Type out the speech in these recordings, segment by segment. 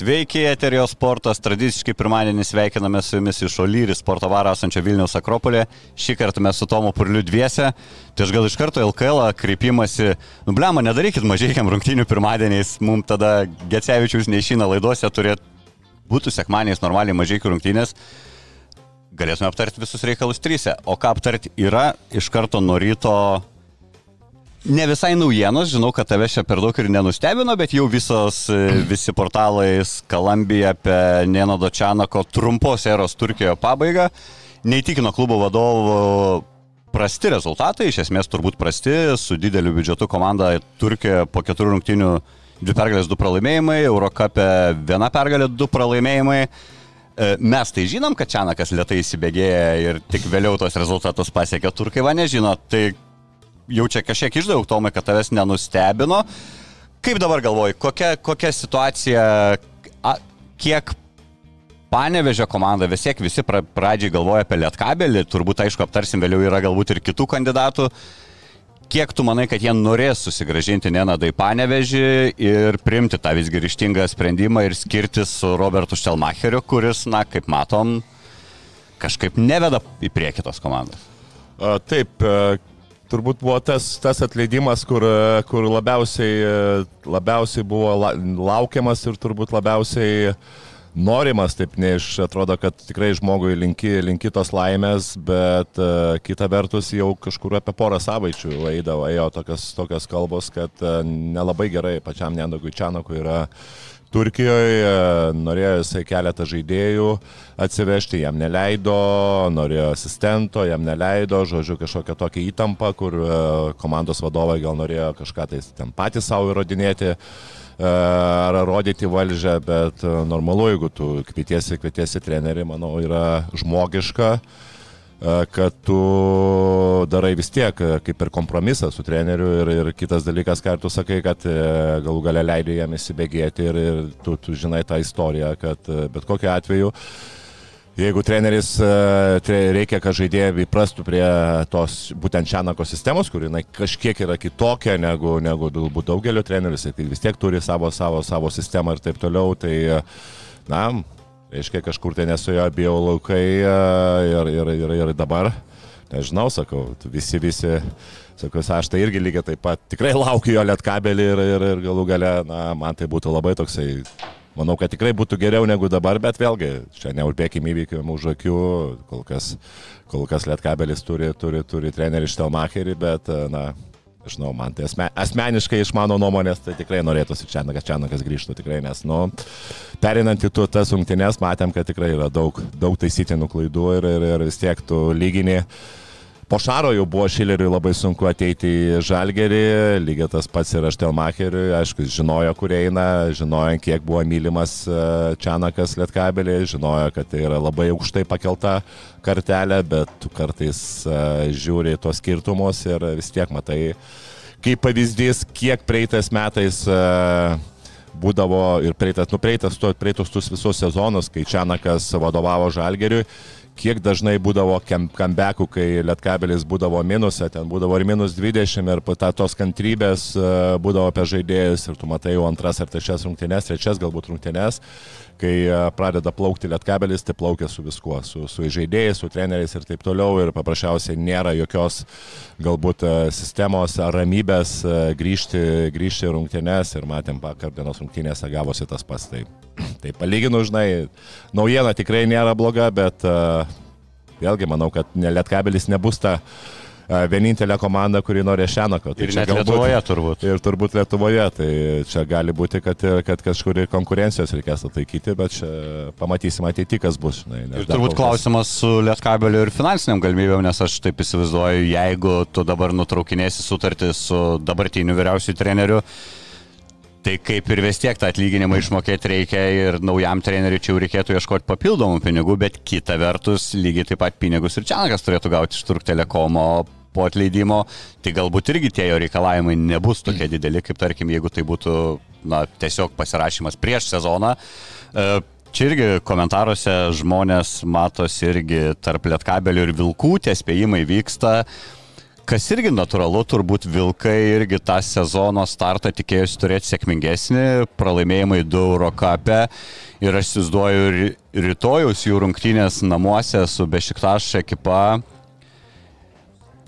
Sveiki, Eterio sportas. Tradiciškai pirmadienį sveikiname su jumis iš Olyri sporto varo esančio Vilniaus Akropolė. Šį kartą mes su Tomu Purliu dviese. Tai aš gal iš karto LKL kreipimasi, nublema, nedarykit mažiekiam rungtynių pirmadieniais, mums tada Gecevičius neišyna laidose, turėtų būtų sekmaniais normaliai mažiekių rungtynės. Galėtume aptarti visus reikalus trysia. O ką aptarti yra iš karto nuo ryto Ne visai naujienos, žinau, kad tave čia per daug ir nenustebino, bet jau visos, e, visi portalai skalambija apie Neno Dočianako trumpos eros Turkijoje pabaigą. Neįtikino klubo vadovo prasti rezultatai, iš esmės turbūt prasti, su dideliu biudžetu komanda Turkijoje po keturių rungtinių dvi pergalės, du pralaimėjimai, Eurocapė viena pergalė, du pralaimėjimai. E, mes tai žinom, kad Čianakas lietai įsibėgėja ir tik vėliau tos rezultatus pasiekia turkai, va nežino. Tai jau čia kažkiek išdaug, Tomai, kad tavęs nenustebino. Kaip dabar galvoji, kokia, kokia situacija, a, kiek Panevežė komanda, vis tiek visi pra, pradžiai galvoja apie Lietkabelį, turbūt aišku aptarsim vėliau yra galbūt ir kitų kandidatų. Kiek tu manai, kad jie norės susigražinti Nenadai Panevežį ir priimti tą visgi ryštingą sprendimą ir skirtis su Robertu Štelmacheriu, kuris, na, kaip matom, kažkaip neveda į priekį tos komandos? Taip, turbūt buvo tas, tas atleidimas, kur, kur labiausiai, labiausiai buvo laukiamas ir turbūt labiausiai norimas, taip ne iš, atrodo, kad tikrai žmogui linki, linki tos laimės, bet uh, kita vertus jau kažkur apie porą savaičių eidavo, ėjo tokios, tokios kalbos, kad uh, nelabai gerai pačiam Nendogui Čianokui yra Turkijoje, norėjo jisai keletą žaidėjų atsivežti, jam neleido, norėjo asistento, jam neleido, žodžiu, kažkokia tokia įtampa, kur e, komandos vadovai gal norėjo kažką tai ten patys savo įrodinėti e, ar rodyti valdžią, bet e, normalu, jeigu tu kvietiesi, kvietiesi trenerių, manau, yra žmogiška kad tu darai vis tiek kaip ir kompromisą su treneriu ir, ir kitas dalykas, ką tu sakai, kad galų gale leidai jam įsibėgėti ir, ir tu, tu žinai tą istoriją, kad bet kokiu atveju Jeigu treneris reikia, kad žaidėjai įprastų prie tos būtent Čianako sistemos, kur jinai kažkiek yra kitokia negu, negu galbūt daugelio trenerių, tai vis tiek turi savo, savo, savo sistemą ir taip toliau, tai na, reiškia, kažkur tai nesujo bio laukai ir, ir, ir, ir dabar, nežinau, sakau, visi, visi, sakau, aš tai irgi lygiai taip pat tikrai laukiu jo lietkabelį ir, ir, ir galų gale, na, man tai būtų labai toksai, manau, kad tikrai būtų geriau negu dabar, bet vėlgi, čia neužbėkim įvykiam už akių, kol kas, kol kas lietkabelis turi, turi, turi trenerį Štelmacherį, bet, na, žinau, man tai asme, asmeniškai iš mano nuomonės tai tikrai norėtųsi Čianakas, Čianakas grįžtų tikrai, nes, nu, perinant į tu tas rungtynės, matėm, kad tikrai yra daug, daug taisytinų klaidų ir, ir, ir vis tiek tu lygini. Po Šaro jau buvo Šileriui labai sunku ateiti į Žalgerį, lygiai tas pats ir Aštelmacheriui, aišku, žinojo, kur eina, žinojo, kiek buvo mylimas Čianakas Lietkabelį, žinojo, kad tai yra labai aukštai pakelta kartelė, bet tu kartais žiūri tos skirtumus ir vis tiek matai, kaip pavyzdys, kiek praeitais metais būdavo ir praeitas, nu, praeitas, praeitus tus visus sezonus, kai Čianakas vadovavo Žalgeriui kiek dažnai būdavo kambekų, kai Lietkabelis būdavo minuse, ten būdavo ir minus 20 ir ta, tos kantrybės e, būdavo apie žaidėjus ir tu matai jau antras ar trečias rungtynes, trečias galbūt rungtynes, kai e, pradeda plaukti Lietkabelis, tai plaukia su viskuo, su, su žaidėjais, su treneriais ir taip toliau ir paprasčiausiai nėra jokios galbūt e, sistemos ar ramybės grįžti, grįžti į rungtynes ir matėm vakar dienos rungtynėse gavosi tas pats. Tai Tai palyginu, žinai, naujiena tikrai nėra bloga, bet uh, vėlgi manau, kad Lietkabelis nebus ta uh, vienintelė komanda, kuri nori Šenako. Tai ir net galbūt, Lietuvoje turbūt. Ir turbūt Lietuvoje, tai čia gali būti, kad, kad kažkur ir konkurencijos reikės atlaikyti, bet čia pamatysim ateityje, kas bus. Žinai, ir turbūt kas... klausimas su Lietkabeliu ir finansiniam galimybėm, nes aš taip įsivaizduoju, jeigu tu dabar nutraukinėsi sutartį su dabartiniu vyriausiu treneriu, Tai kaip ir vis tiek tą atlyginimą išmokėti reikia ir naujam treneriui čia jau reikėtų ieškoti papildomų pinigų, bet kita vertus lygiai taip pat pinigus ir Čianakas turėtų gauti iš Turk Telekomo po atleidimo, tai galbūt irgi tie jo reikalavimai nebus tokie dideli, kaip tarkim, jeigu tai būtų na, tiesiog pasirašymas prieš sezoną. E, Čia irgi komentaruose žmonės matosi irgi tarp lietkabelių ir vilkų, tie spėjimai vyksta. Kas irgi natūralu, turbūt Vilkai irgi tą sezono startą tikėjosi turėti sėkmingesnį, pralaimėjimai 2 Eurocapė ir aš įsivaizduoju rytojus jų rungtynės namuose su Bešiktaš ekipa,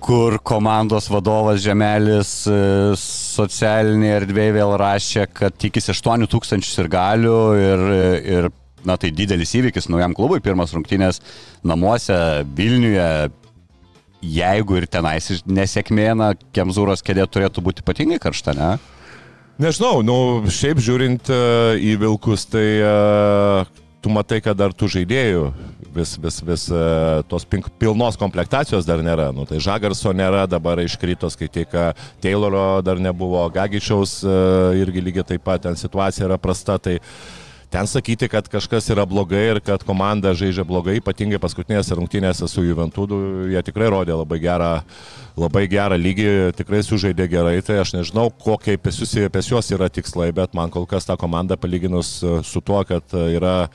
kur komandos vadovas Žemelis e, socialinėje erdvėje vėl rašė, kad tikisi 8 tūkstančių ir galių ir, ir na tai didelis įvykis naujam klubui, pirmas rungtynės namuose Vilniuje, jeigu ir tenais nesėkmė, na, Kemzūros kėdė turėtų būti ypatingai karšta, ne? Nežinau, nu, šiaip žiūrint uh, į Vilkus, tai uh, tu matai, kad dar tų žaidėjų vis, vis, vis uh, tos pink, pilnos komplektacijos dar nėra. Nu, tai Žagarso nėra, dabar iškrito, skaityk, Tayloro dar nebuvo, Gagičiaus irgi lygiai taip pat, ten situacija yra prasta. Tai, uh, ten sakyti, kad kažkas yra blogai ir kad komanda žaidžia blogai, ypatingai paskutinėse rungtynėse su Juventudu, jie tikrai rodė labai gerą, labai gerą lygį, tikrai sužaidė gerai, tai aš nežinau, kokie pas juos yra tikslai, bet man kol kas ta komanda palyginus su tuo, kad yra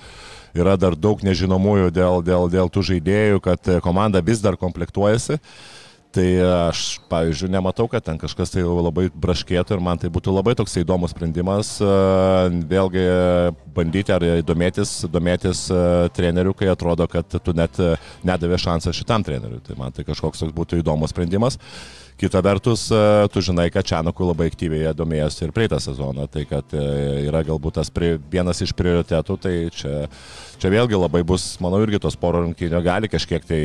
yra dar daug nežinomųjų dėl, dėl, dėl tų žaidėjų, kad komanda vis dar komplektuojasi. Uh, Tai aš, pavyzdžiui, nematau, kad ten kažkas tai labai braškėtų ir man tai būtų labai toks įdomus sprendimas e, vėlgi bandyti ar domėtis, domėtis e, treneriu, kai atrodo, kad tu net nedavė šansą šitam treneriui. Tai man tai kažkoks toks būtų įdomus sprendimas. Kita vertus, e, tu žinai, kad Čianakui labai aktyviai domėjosi ir praeitą sezoną, tai kad yra galbūt tas prie, vienas iš prioritetų, tai čia, čia vėlgi labai bus, manau, irgi tos poro rungtynio gali kažkiek tai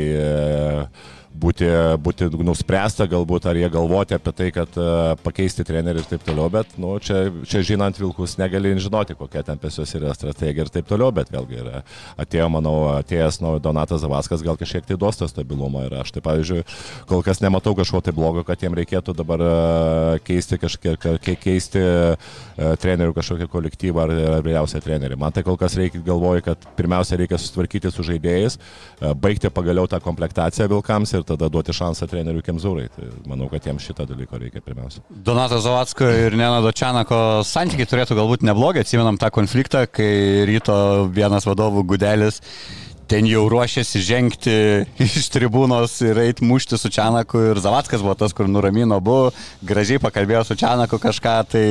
būti, būti nuspręsta galbūt, ar jie galvoti apie tai, kad uh, pakeisti trenerių ir taip toliau, bet nu, čia, čia žinant Vilkus negali žinoti, kokia ten pesios yra strategija ir taip toliau, bet vėlgi yra, atėjo, manau, atėjęs nu, Donatas Zavaskas gal kažkiek tai duos tą stabilumą ir aš tai, pavyzdžiui, kol kas nematau kažko tai blogo, kad jiem reikėtų dabar uh, keisti kažkiek, keisti uh, trenerių kažkokį kolektyvą ar, ar vyriausią trenerį. Man tai kol kas reikia galvoju, kad pirmiausia reikia sustvarkyti su žaidėjais, baigti pagaliau tą komplektaciją Vilkams ir ir tada duoti šansą treneriui Kemzūrai. Tai manau, kad jiems šitą dalyką reikia pirmiausia. Donato Zavatsko ir Nenado Čianako santykiai turėtų galbūt neblogi, atsimenam tą konfliktą, kai ryto vienas vadovų Gudelis ten jau ruošėsi žengti iš tribūnos ir eiti mušti su Čianaku ir Zavatskas buvo tas, kur nuramino abu, gražiai pakalbėjo su Čianaku kažką, tai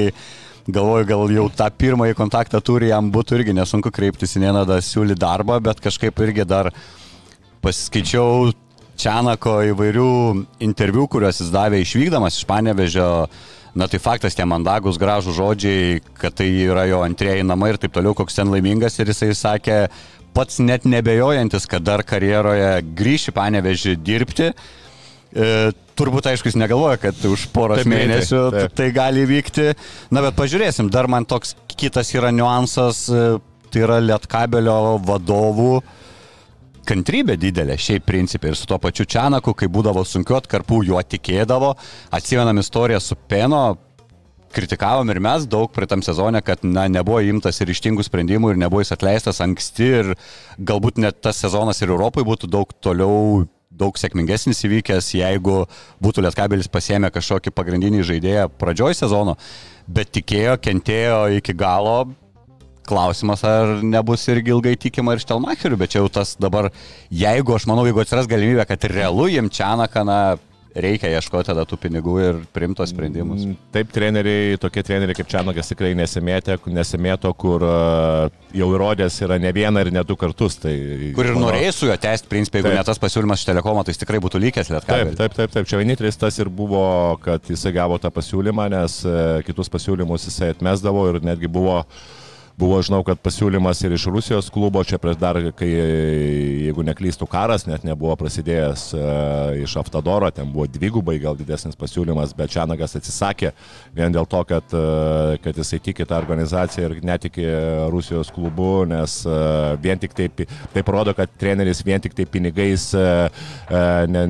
galvoju, gal jau tą pirmąjį kontaktą turi, jam būtų irgi nesunku kreiptis į Nenadą siūly darbą, bet kažkaip irgi dar pasiskaičiau Čianako įvairių interviu, kuriuos jis davė išvykdamas iš Panevežio. Na tai faktas, tie mandagus, gražų žodžiai, kad tai yra jo antrieji namai ir taip toliau, koks ten laimingas ir jisai sakė, pats net nebejojantis, kad dar karjeroje grįši Panevežį dirbti. E, turbūt aišku, jis negalvoja, kad už poros taip, mėnesių taip, taip. tai gali vykti. Na bet pažiūrėsim, dar man toks kitas yra niuansas, e, tai yra Lietkabelio vadovų kantrybė didelė, šiaip principai ir su tuo pačiu Čianaku, kai būdavo sunkiu atkarpų, juo tikėdavo. Atsimenam istoriją su Peno, kritikavom ir mes daug praeitam sezone, kad na, nebuvo imtas ir ištingų sprendimų ir nebuvo jis atleistas anksti ir galbūt net tas sezonas ir Europai būtų daug toliau, daug sėkmingesnis įvykęs, jeigu būtų Lietkabelis pasėmę kažkokį pagrindinį žaidėją pradžioj sezono, bet tikėjo, kentėjo iki galo, Klausimas, ar nebus irgi ilgai tikima ir Štelmacheriu, bet čia jau tas dabar, jeigu aš manau, jeigu atsiras galimybė, kad realu jiem Čianaką, na, reikia ieškoti tada tų pinigų ir primtos sprendimus. Mm, taip, treneriai, tokie treneriai kaip Čianakas tikrai nesimėtė, nesimėto, kur jau įrodęs yra ne vieną ir ne du kartus. Tai, kur ir mano... norėjai su juo tęsti, principai, jeigu taip. ne tas pasiūlymas iš telekomo, tai jis tikrai būtų lykęs lietkabelį. Taip, taip, taip, taip, čia vienintelis tas ir buvo, kad jisai gavo tą pasiūlymą, nes kitus pasiūlymus jisai atmesdavo ir netgi buvo uh, Buvo, žinau, kad pasiūlymas ir iš Rusijos klubo, čia prieš dar, kai, jeigu neklystų karas, net nebuvo prasidėjęs uh, iš Aftadoro, ten buvo dvigubai gal didesnis pasiūlymas, bet Čianagas atsisakė vien dėl to, kad, uh, kad jisai tiki tą organizaciją ir netiki Rusijos klubu, nes uh, vien tik taip, taip rodo, kad treneris vien tik tai pinigais, ne,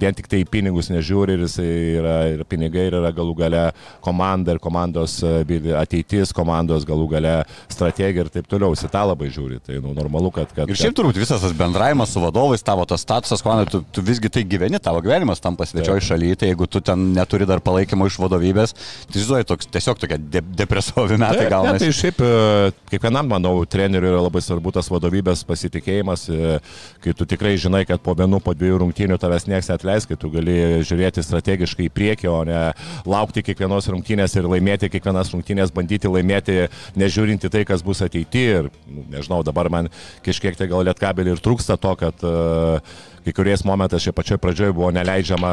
vien tik tai pinigus nežiūri ir jisai yra ir pinigai ir yra galų gale komanda ir komandos ateitis, komandos galų gale strategija ir taip toliau. Tą labai žiūri. Tai nu, normalu, kad, kad... Ir šiaip turbūt visas tas bendravimas su vadovais, tavo tas statusas, man, tu, tu visgi tai gyveni, tavo gyvenimas tam pasvečioji šalyje, tai jeigu tu ten neturi dar palaikymo iš vadovybės, tai žinai, toks, tiesiog tokia de depresuovi metai gaunasi. Tai šiaip e, kiekvienam, manau, treneriui yra labai svarbu tas vadovybės pasitikėjimas, e, kai tu tikrai žinai, kad po vienų, po dviejų rungtynių tavęs niekas netleis, kai tu gali žiūrėti strategiškai į priekį, o ne laukti kiekvienos rungtynės ir laimėti kiekvienas rungtynės, bandyti laimėti, nežiūrinti tai, kas bus ateityje. Ir, nu, nežinau, dabar man kažkiek tai gal lietkabelį ir trūksta to, kad uh, kai kuriais momentais čia pačioj pradžioje buvo neleidžiama,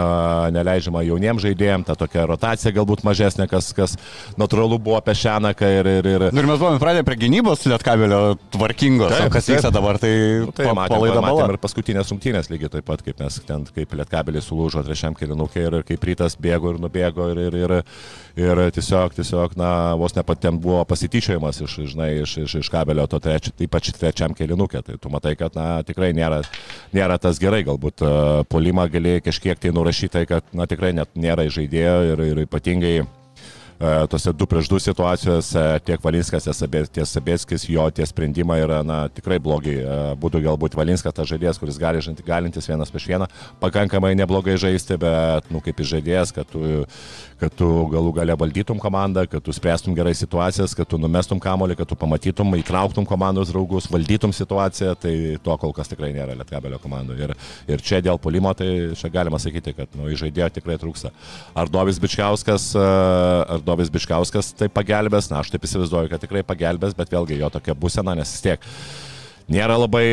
neleidžiama jauniems žaidėjams, ta tokia rotacija galbūt mažesnė, kas, kas natūralu buvo apie Šenaką ir... ir, ir... Nu, ir mes buvome pradėję prie gynybos Lietkabelio tvarkingos, taip, kas vyksta dabar, tai, nu, tai pa, matėm, ir paskutinės rungtynės lygiai taip pat, kaip mes ten, kaip Lietkabelis sulūžo trečiam kilinukė ir kaip rytas bėgo ir nubėgo ir, ir, ir, ir tiesiog, tiesiog, na, vos nepatėm buvo pasityčiojimas iš, žinai, iš, iš, iš kabelio to trečio, ypač trečiam kilinukė, tai tu matai, kad, na, tikrai nėra, nėra tas gerai gerai, galbūt uh, polimą gali kažkiek tai nurašyti, kad na, tikrai net nėra žaidėjo ir, ir ypatingai uh, tose 2 prieš 2 situacijose tiek Valinskas, tiek Sabėskis, jo tie sprendimai yra na, tikrai blogi. Uh, būtų galbūt Valinskas tas žaidėjas, kuris gali žinti, galintis vienas prieš vieną, pakankamai neblogai žaisti, bet, nu, kaip žaidėjas, kad tu kad tu galų gale valdytum komandą, kad tu spręstum gerai situacijas, kad tu numestum kamolį, kad tu pamatytum, įtrauktum komandos draugus, valdytum situaciją, tai to kol kas tikrai nėra Lietkabelio komandoje. Ir, ir čia dėl polimo, tai čia galima sakyti, kad nu, žaidėjo tikrai trūksta. Ar Dovis Bičkauskas, ar Dovis Bičkauskas tai pagelbės, na aš taip įsivaizduoju, kad tikrai pagelbės, bet vėlgi jo tokia būsena, nes vis tiek nėra labai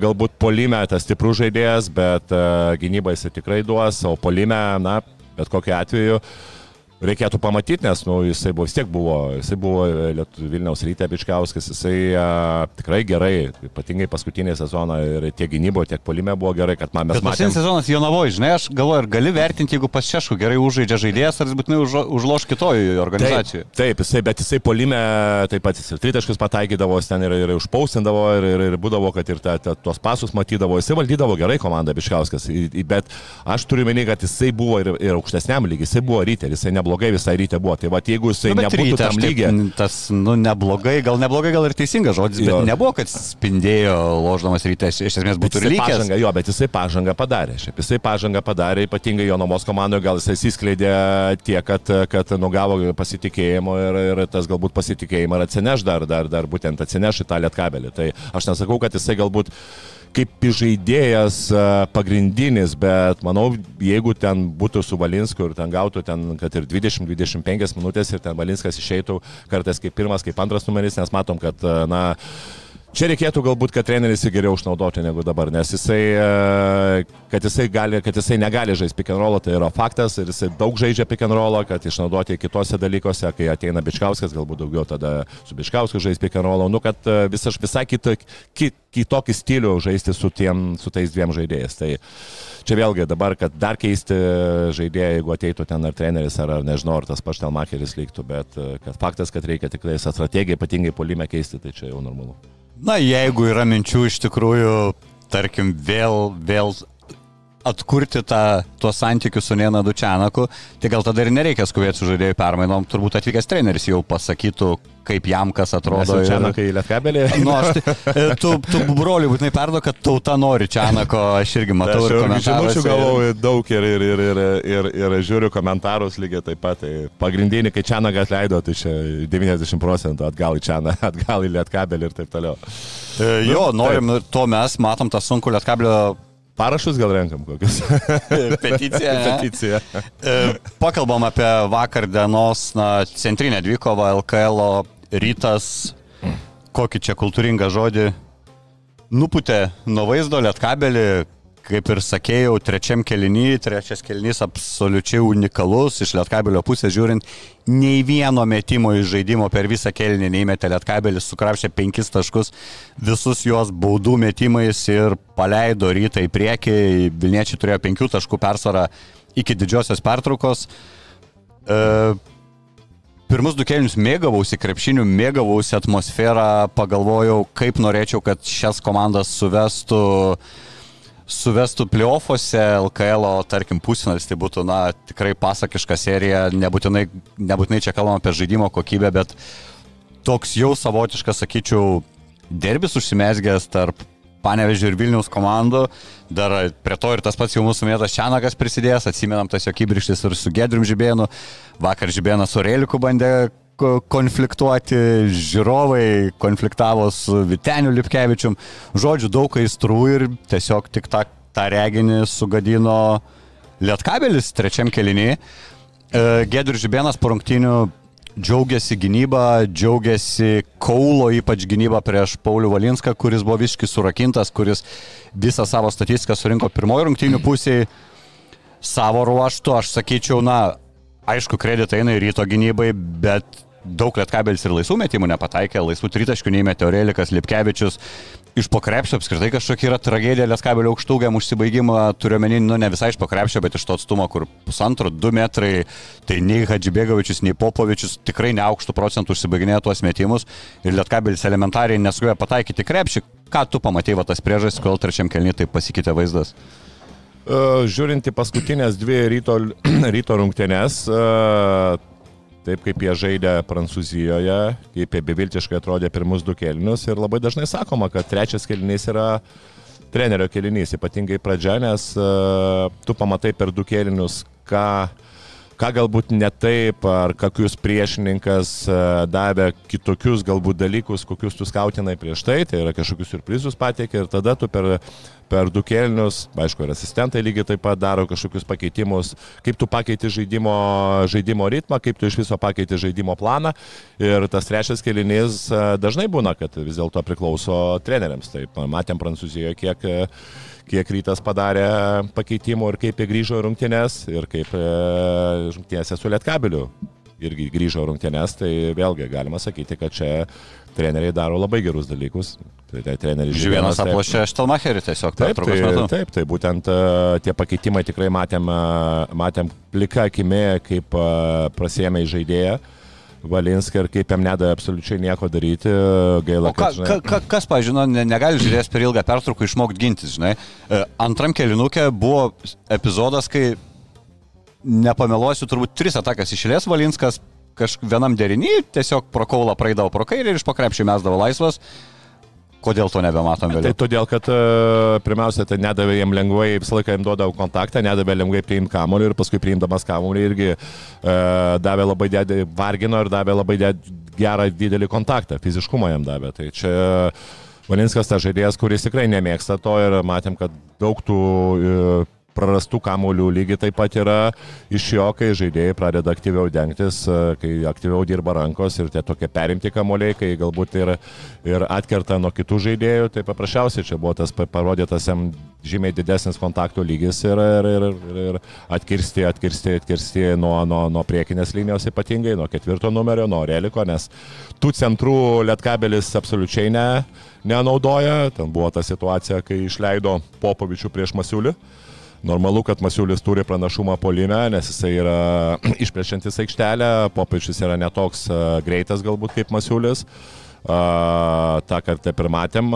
galbūt polime tas stiprus žaidėjas, bet gynybą jisai tikrai duos, o polime, na, bet kokiu atveju reikėtų pamatyti, nes nu, jisai buvo, vis tiek buvo, jisai buvo Lietu, Vilniaus ryte Bičkauskas, jisai a, tikrai gerai, ypatingai paskutinį sezoną ir tiek gynybo, tiek polime buvo gerai, kad man mes matėme. Paskutinis sezonas Jonavoje, žinai, aš galvoju, ar gali vertinti, jeigu pas Šešku gerai užžaidžia žaidėjas, ar jis būtinai už, užloš kitoj organizacijoje. Taip, taip, jisai, bet jisai polime taip pat jis ir tritaškus pataikydavo, ten ir, ir užpausindavo, ir, ir, ir būdavo, kad ir ta, ta, tuos pasus matydavo, jisai valdydavo gerai komandą Bičkauskas, bet aš turiu menį, kad jisai buvo ir, ir aukštesniam lygiai, jisai buvo ryte, jisai nebuvo neblogai visą rytę buvo. Tai va, jeigu jisai nu, nebūtų ryte, tam lygiai. Tas, nu, neblogai, gal neblogai, gal ir teisingas žodis, jo. bet nebuvo, kad spindėjo loždamas ryte, iš esmės būtų ir lygis. Pažanga, jo, bet jisai pažangą padarė. Šiaip jisai pažangą padarė, ypatingai jo nuomos komandoje, gal jisai įskleidė tiek, kad, kad nugavo pasitikėjimo ir, ir tas galbūt pasitikėjimą ir atsineš dar, dar, dar būtent atsineš į tą lietkabelį. Tai aš nesakau, kad jisai galbūt kaip žaidėjas pagrindinis, bet manau, jeigu ten būtų su Valinsku ir ten gautų ten, kad ir 20-25 minutės ir ten Valinskas išeitų kartais kaip pirmas, kaip antras numeris, nes matom, kad, na, Čia reikėtų galbūt, kad treneris jį geriau išnaudoti negu dabar, nes jisai, e, kad jisai, gali, kad jisai negali žaisti pick and roll, tai yra faktas ir jisai daug žaidžia pick and roll, kad išnaudoti kitose dalykuose, kai ateina Bičkauskas, galbūt daugiau tada su Bičkausku žaisti pick and roll, nu kad e, visas, visai kitą, kit, kitokį stilių žaisti su, tiem, su tais dviem žaidėjais. Tai čia vėlgi dabar, kad dar keisti žaidėją, jeigu ateitų ten ar treneris, ar, ar nežinau, ar tas paštelmakeris liktų, bet e, kad faktas, kad reikia tikrai strategiją, ypatingai polime keisti, tai čia jau normalu. Na, jeigu yra minčių iš tikrųjų, tarkim, vėl, vėl atkurti tą, tuos santykius su Nena Dučianaku, tai gal tada ir nereikia skubėti su žaidėjų permainom, turbūt atvykęs treneris jau pasakytų, kaip jam kas atrodo. Ir... Čianakai į Lietkabelį. Nu, aš, tai, e, tu, tu broliui būtinai perdo, kad tauta nori Čianako, aš irgi matau. Aš irgi žinučių gavau daug ir, ir, ir, ir, ir, ir žiūriu komentarus lygiai taip pat. Tai pagrindinį, kai Čianaką atleido, tai čia 90 procentų atgal į Čianą, atgal į Lietkabelį ir taip toliau. E, jo, norim, to mes matom tą sunkų Lietkabelio Parašus gal renkam kokius. Peticiją. Peticiją. E, pakalbam apie vakar dienos na, centrinę dvikovą LKL rytas. Kokį čia kultūringą žodį. Nuputė nuo vaizdo lietkabelį, kaip ir sakėjau, trečiam keliny, trečias kelinys absoliučiai unikalus, iš Lietkabelio pusės žiūrint, nei vieno metimo iš žaidimo per visą kelinį neįmetė Lietkabelis, sukrapšė penkis taškus, visus juos baudų metimais ir paleido rytą į priekį, Vilniečiai turėjo penkių taškų persvarą iki didžiosios pertraukos. E, pirmus du kelnius mėgavausi krepšiniu, mėgavausi atmosferą, pagalvojau, kaip norėčiau, kad šias komandas suvestų, suvestų playoffuose LKL, o tarkim pusfinalis tai būtų, na, tikrai pasakiška serija, nebūtinai, nebūtinai čia kalbam apie žaidimo kokybę, bet toks jau savotiškas, sakyčiau, derbis užsimesgęs tarp Panevežė ir Vilniaus komandų. Dar prie to ir tas pats jau mūsų minėtas Čianakas prisidėjęs, atsimenam tas jo kibrištis ir su Gedrium Žibėnu. Vakar Žibėnas su Reiliku bandė konfliktuoti, žiūrovai konfliktavo su Viteniu Lipkevičium. Žodžiu, daug aistrų ir tiesiog tik tą, tą reginį sugadino Lietkabelis trečiam keliniui. Gedrius Žibėnas po rungtinių džiaugiasi gynyba, džiaugiasi Kaulo ypač gynyba prieš Paulių Valinską, kuris buvo visiškai surakintas, kuris visą savo statistiką surinko pirmojo rungtynių pusėje. Savo ruoštų, aš sakyčiau, na, aišku, kreditai eina į ryto gynybai, bet daug lietkabelis ir laisvų metimų nepataikė, laisvų tritaškių neįmetė Aurelikas Lipkevičius, iš pokrepšio apskritai kažkokia yra tragedija Lieskabelio aukštūgiam užsibaigimą, turiu menį, nu ne visai iš pokrepšio, bet iš to atstumo, kur pusantro, du metrai, tai nei Hadžibėgovičius, nei Popovičius tikrai ne aukštų procentų užsibaiginėjo tuos metimus. Ir Lietkabelis elementariai nesugebėjo pataikyti krepšį. Ką tu pamatėjai, tas priežastis, kol trečiam kelniui tai pasikeitė vaizdas? Žiūrint į paskutinės dvi ryto, ryto rungtynės, taip kaip jie žaidė Prancūzijoje, kaip jie beviltiškai atrodė pirmus du kelnius ir labai dažnai sakoma, kad trečias kelnys yra trenerio kelinys, ypatingai pradžia, nes uh, tu pamatai per du kelnius, ką, ką galbūt ne taip, ar kokius priešininkas uh, davė kitokius galbūt dalykus, kokius tu skautinai prieš tai, tai yra kažkokius surprizus patiekė ir tada tu per per du kelnius, aišku, ir asistentai lygiai taip pat daro kažkokius pakeitimus, kaip tu pakeiti žaidimo, žaidimo ritmą, kaip tu iš viso pakeiti žaidimo planą. Ir tas trečias kelinys e, dažnai būna, kad vis dėlto priklauso treneriams. Taip, matėm Prancūzijoje, kiek, kiek rytas padarė pakeitimų ir kaip jie grįžo į rungtynės ir kaip e, rungtynėse su Lietkabiliu irgi grįžo rungtynės, tai vėlgi galima sakyti, kad čia treneriai daro labai gerus dalykus. Tai, tai treneris Živienas aplošė Štelmacherį tiesiog. Taip, tai, metu. taip, tai būtent uh, tie pakeitimai tikrai matėm, uh, matėm plika akimi, kaip prasėmė į žaidėją. Valinską ir kaip jam nedavė absoliučiai nieko daryti, gaila. O ka, kad, žinai, ka, ka, kas, pažino, ne, negali žiūrės per ilgą pertrauką išmokti gintis, žinai. Antram kelinukė buvo epizodas, kai nepameluosiu, turbūt tris atakas išėlės Valinskas kažvienam derinį, tiesiog pro kaulą praeidavo pro kairį ir iš pakrepšį mesdavo laisvas. Kodėl to nebematom vėliau? Tai todėl, kad uh, pirmiausia, tai nedavė jam lengvai, visą laiką jam duodavo kontaktą, nedavė lengvai priimti kamuolį ir paskui priimdamas kamuolį irgi uh, davė labai dėdį, vargino ir davė labai dėdį, gerą didelį kontaktą, fiziškumą jam davė. Tai čia Valinskas tas žaidėjas, kuris tikrai nemėgsta to ir matėm, kad daug tų uh, prarastų kamuolių lygiai taip pat yra iš jo, kai žaidėjai pradeda aktyviau dengtis, e, kai aktyviau dirba rankos ir tie tokie perimti kamuoliai, kai galbūt ir, ir atkerta nuo kitų žaidėjų, tai paprasčiausiai čia buvo tas parodytas jam žymiai didesnis kontaktų lygis ir, ir, ir, ir, ir atkirsti, atkirsti, atkirsti nuo, nuo, nuo priekinės linijos ypatingai, nuo ketvirto numerio, nuo reliko, nes tų centrų lietkabelis absoliučiai ne, nenaudoja. Ten buvo ta situacija, kai išleido Popovičių prieš Masiulį. Normalu, kad Masiulis turi pranašumą polime, nes jisai yra išplečiantis aikštelę, Popičius yra netoks greitas galbūt kaip Masiulis. Uh, tą kartą ir matėm,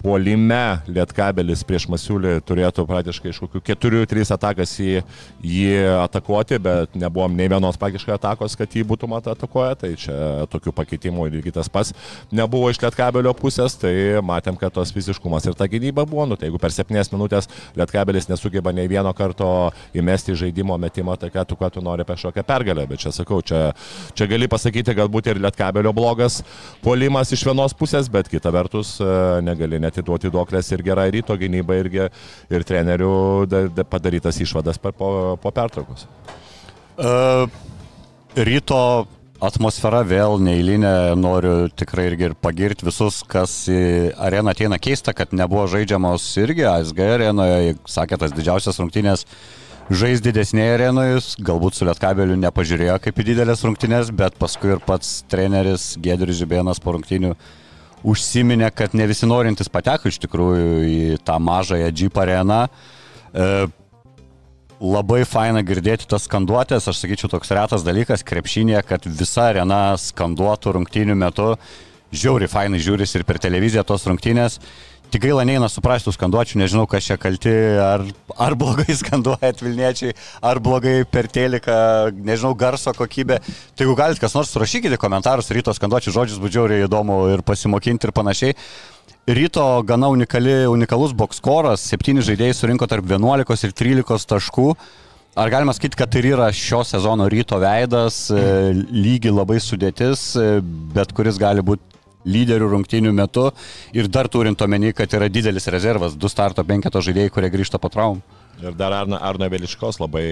puolime. Lietkabelis prieš Masiulį turėtų praktiškai iš kokių keturių, trys atakas jį, jį atakuoti, bet nebuvom nei vienos praktiškai atakos, kad jį būtų mat atakuoja, tai čia tokių pakeitimų irgi tas pats nebuvo iš Lietkabelio pusės, tai matėm, kad tos fiziškumas ir ta gynyba buvo, nu tai jeigu per septynės minutės Lietkabelis nesugeba nei vieno karto įmesti žaidimo metimą, tai ką tu, ką tu nori kažkokią pergalę, bet čia sakau, čia, čia gali pasakyti galbūt ir Lietkabelio blogas puolimas iš vienos pusės, bet kita vertus negali net atiduoti duoklės ir gerai ryto gynyba irgi ir trenerių da, da, padarytas išvadas per, po, po pertraukos. Uh, ryto atmosfera vėl neįlinė, noriu tikrai irgi ir pagirti visus, kas į areną ateina keista, kad nebuvo žaidžiamos irgi ASG arenoje, sakė tas didžiausias rungtynės žais didesnėje arenoje, galbūt su Lietkabeliu nepažiūrėjo kaip į didelės rungtynės, bet paskui ir pats treneris Gedrius Žibėnas po rungtynių užsiminė, kad ne visi norintys pateko iš tikrųjų į tą mažąją Jeep areną. E, labai faina girdėti tas skanduotės, aš sakyčiau, toks retas dalykas krepšinėje, kad visa arena skanduotų rungtynių metu. Žiauri fainai žiūris ir per televiziją tos rungtynės. Tik gaila neina suprasti tų skanduočių, nežinau, kas čia kalti, ar, ar blogai skanduoja Vilniečiai, ar blogai per teliką, nežinau, garso kokybė. Tai jeigu galite kas nors surašykite komentarus ryto skanduočių žodžius, būdžiauriai įdomu ir pasimokinti ir panašiai. Ryto gana unikali, unikalus bokskoras, septyni žaidėjai surinko tarp 11 ir 13 taškų. Ar galima sakyti, kad tai yra šio sezono ryto veidas, e, lygi labai sudėtis, e, bet kuris gali būti lyderių rungtynių metu ir dar turint omeny, kad yra didelis rezervas, du starto penketo žaidėjai, kurie grįžta po traumų. Ir dar Arno, Arno Veliškos labai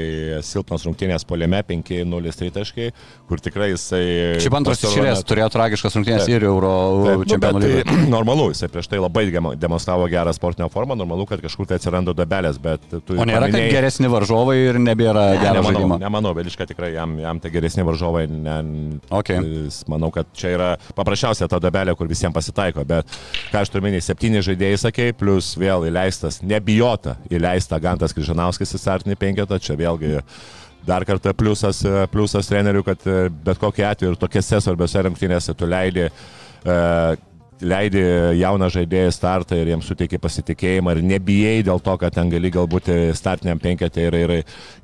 silpnas rungtynės poliame, 5-0 tritaškai, kur tikrai jisai... Šiaip antras išėlės turėjo tragiškas rungtynės ir Euro Taip, čempionų nu, lygoje. normalu, jisai prieš tai labai demonstravo gerą sportinę formą, normalu, kad kažkur tai atsiranda dabelės, bet tu... O nėra, kad paminėjai- geresni varžovai ir nebėra Ne, gero nemanau, žaidimo. nemanau, Veliška tikrai jam, jam tai geresni varžovai. Ne, Okay. Manau, kad čia yra paprasčiausia ta dabelė, kur visiems pasitaiko. Bet ką aš turiu minėti, septyni žaidėjai sakė, plus vėl įleistas, nebijota įleista Gantas Kryžanauskis į startinį penketą. Čia vėlgi dar kartą pliusas, pliusas trenerių, kad e, bet kokiu atveju ir tokiuose svarbiose rungtynėse tu leidi e, leidi jauną žaidėją startą ir jiems suteiki pasitikėjimą ir nebijai dėl to, kad ten gali galbūt startiniam penketė ir, ir,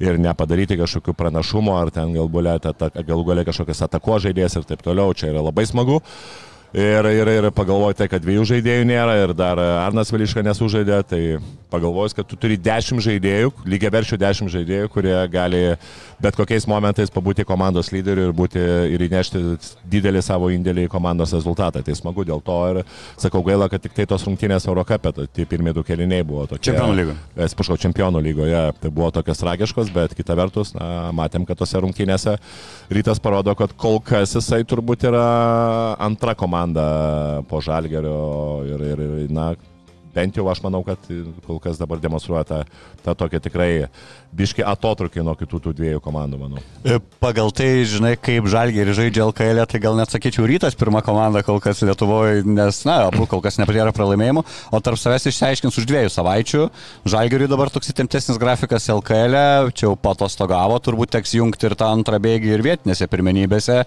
ir nepadaryti kažkokių pranašumų, ar ten galbūt galų galia kažkokias atako žaidėjas ir taip toliau. Čia yra labai smagu. Ir, ir, ir pagalvojate, kad dviejų žaidėjų nėra ir dar Arnas Veliška nesužaidė, tai pagalvojus, kad tu turi dešimt žaidėjų, lygiai veršių dešimt žaidėjų, kurie gali bet kokiais momentais pabūti komandos lyderiu ir, būti, ir įnešti didelį savo indėlį į komandos rezultatą. Tai smagu dėl to ir sakau gaila, kad tik tai tos rungtynės Eurocapė, tai tie pirmieji du keliniai buvo tokie. Čempionų lygoje. Atsiprašau, čempionų lygoje tai buvo tokios tragiškos, bet kita vertus, na, matėm, kad tose rungtynėse rytas parodo, kad kol kas jisai turbūt yra antra komanda po žalgerio ir, ir, ir na, bent jau aš manau, kad kol kas dabar demonstruoja tą, tą tokią tikrai biški atotrukį nuo kitų tų dviejų komandų, manau. E, Pagal tai, žinai, kaip žalgiai žaidžia LKL, tai gal net sakyčiau rytas pirmą komandą kol kas Lietuvoje, nes, na, abu kol kas nepatyrė pralaimėjimų, o tarp savęs išsiaiškins už dviejų savaičių. Žalgiui dabar toks įtemptesnis grafikas LKL, čia jau patostogavo, turbūt teks jungti ir tą antrą bėgį ir vietinėse pirmenybėse,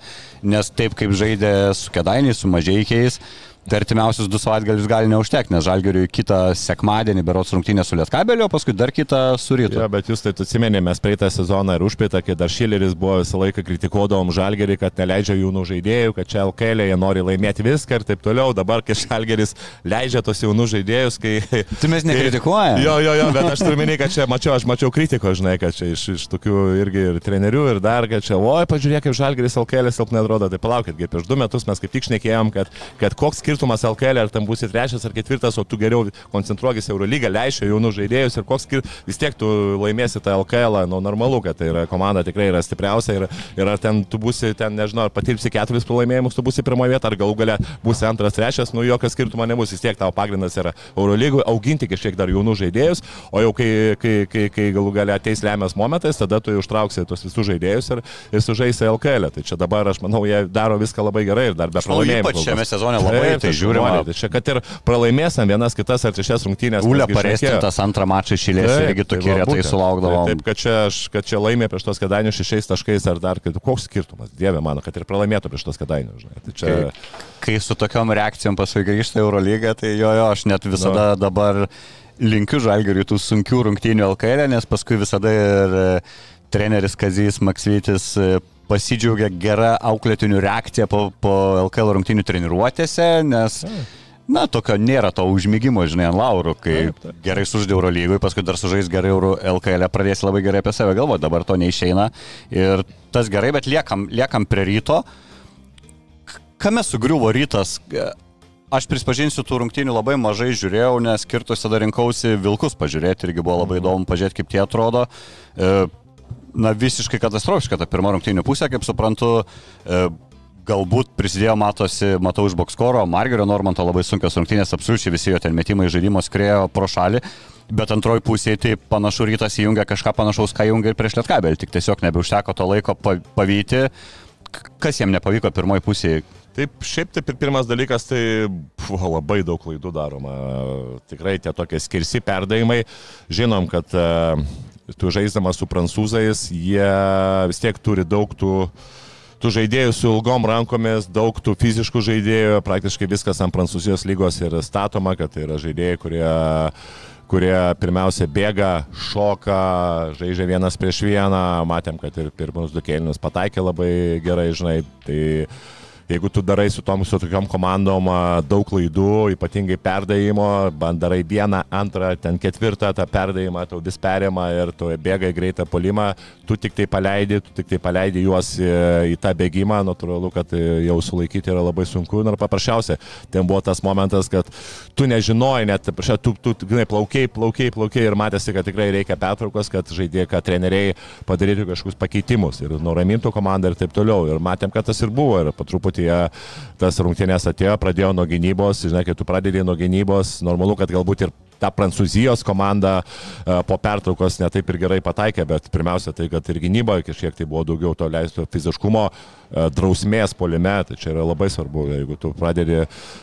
nes taip kaip žaidė su kedainiais, su mažiekiais, per artimiausius du savaitgalius gali neužtekti, nes Žalgiriui kitą sekmadienį berots rungtynė su Lietkabeliu, o paskui dar kitą su Rytu. Ja, bet jūs tai atsimenė, mes praeitą sezoną ir užpraeitą, kai dar Šileris buvo visą laiką kritikuodavom Žalgerį, kad neleidžia jaunų žaidėjų, kad čia LKL jie nori laimėti viską ir taip toliau. Dabar, kai Žalgeris leidžia tos jaunų žaidėjus, kai... Tai mes nekritikuojame. Jo, jo, jo, bet aš turiu minėti, kad čia mačiau, aš mačiau kritiko, žinai, kad čia iš, iš tokių irgi ir trenerių ir dar, kad čia, oi, pažiūrėk, kaip Žalgeris LKL silpnai atrodo. Tai palaukit, kaip prieš du metus mes kaip tik šnekėjom, kad, kad koks skirtumas LKL, ar tam būsi trečias ar ketvirtas, o tu geriau koncentruokis Eurolygą, leišia jaunų žaidėjus ir koks skir... vis tiek tu laimėsi tą LKL, nu normalu, kad tai yra komanda tikrai yra stipriausia ir, ir ar ten tu būsi, ten nežinau, ar patirpsi keturis pralaimėjimus, tu būsi pirmoje vietoje, ar galų gale būsi antras, trečias, nu jokio skirtumo nebus, vis tiek tavo pagrindas yra Eurolygų, auginti kažkiek dar jaunų žaidėjus, o jau kai, kai, kai, kai galų gale ateis lemiamas momentas, tada tu jau užtrauksi tuos visus žaidėjus ir, ir sužaisi LKL. Tai čia dabar aš manau, jie daro viską labai gerai ir dar be pralaimėjimų. Ypač šiame sezone labai tai žiūrima. Tai čia, kad ir pralaimėsim vienas kitas ar trečias rungtynės. Gi parestintas antrą mačą išėlės Taip, irgi tokie tai retai būtent. sulaukdavom. Taip, kad čia, kad čia laimė prieš tos kadainius šešiais taškais ar dar, kad koks skirtumas, dieve mano, kad ir pralaimėtų prieš tos. Žinai. Tai čia, Kai, kai su tokiom reakcijom paskui grįžta Eurolygą, tai jo, jo, aš net visada no. dabar linkiu žalgeriui tų sunkių rungtynių LKL, nes paskui visada ir e, treneris Kazys Maksvytis e, pasidžiaugia gera auklėtinių reakcija po, po LKL rungtynių treniruotėse, nes Na, tokio nėra to užmygimo, žinai, ant laurų, kai Taip, taip. gerai suždė Euro lygui, paskui dar sužais gerai Euro LKL, pradės labai gerai apie save galvoti, dabar to neišeina. Ir tas gerai, bet liekam, liekam prie ryto. Kame sugriuvo rytas? Aš prispažinsiu, tų rungtynių labai mažai žiūrėjau, nes skirtus tada rinkausi Vilkus pažiūrėti, irgi buvo labai įdomu pažiūrėti, kaip tie atrodo. E, Na, visiškai katastrofiška ta pirma rungtynių pusė, kaip suprantu. E, galbūt prisidėjo, matosi, matau iš bokskoro, Margerio Normanto labai sunkios rungtynės, absoliučiai visi jo ten metimai žaidimo skrėjo pro šalį, bet antroji pusė tai panašu rytas įjungia kažką panašaus, ką jungia ir prieš Lietkabelį, tik tiesiog nebeužteko to laiko pavyti, kas jam nepavyko pirmoji pusė. Taip, šiaip taip ir pirmas dalykas, tai buvo labai daug klaidų daroma. Tikrai tie tokie skirsi perdavimai. Žinom, kad uh, tu žaisdamas su prancūzais, jie vis tiek turi daug tų uh, tų žaidėjų su ilgom rankomis, daug tų fiziškų žaidėjų, praktiškai viskas ant Prancūzijos lygos yra statoma, kad tai yra žaidėjai, kurie kurie pirmiausia bėga, šoka, žaidžia vienas prieš vieną, matėm, kad ir pirmus du kėlinius pataikė labai gerai, žinai, tai jeigu tu darai su tom, su tokiom komandom daug klaidų, ypatingai perdavimo, bandarai vieną, antrą, ten ketvirtą tą perdavimą, tau vis perima ir tu bėgai greitą polimą, tu tik tai paleidi, tu tik tai paleidi juos į, į tą bėgimą, natūralu, kad jau sulaikyti yra labai sunku ir paprasčiausia, ten buvo tas momentas, kad tu nežinojai, net, tu, tu, tu žinai, plaukiai, plaukiai, plaukiai ir matėsi, kad tikrai reikia pertraukos, kad žaidėjai, kad treneriai padarytų kažkokius pakeitimus ir nuramintų komandą ir taip toliau. Ir matėm, kad tas ir buvo ir patruputį truputį tas rungtynės atėjo, pradėjo nuo gynybos, žinai, kai tu pradedi nuo gynybos, normalu, kad galbūt ir ta Prancūzijos komanda e, po pertraukos netaip ir gerai pataikė, bet pirmiausia tai, kad ir gynyboje kažkiek tai buvo daugiau to leisto fiziškumo, drausmės polime, tai čia yra labai svarbu, jeigu tu pradedi,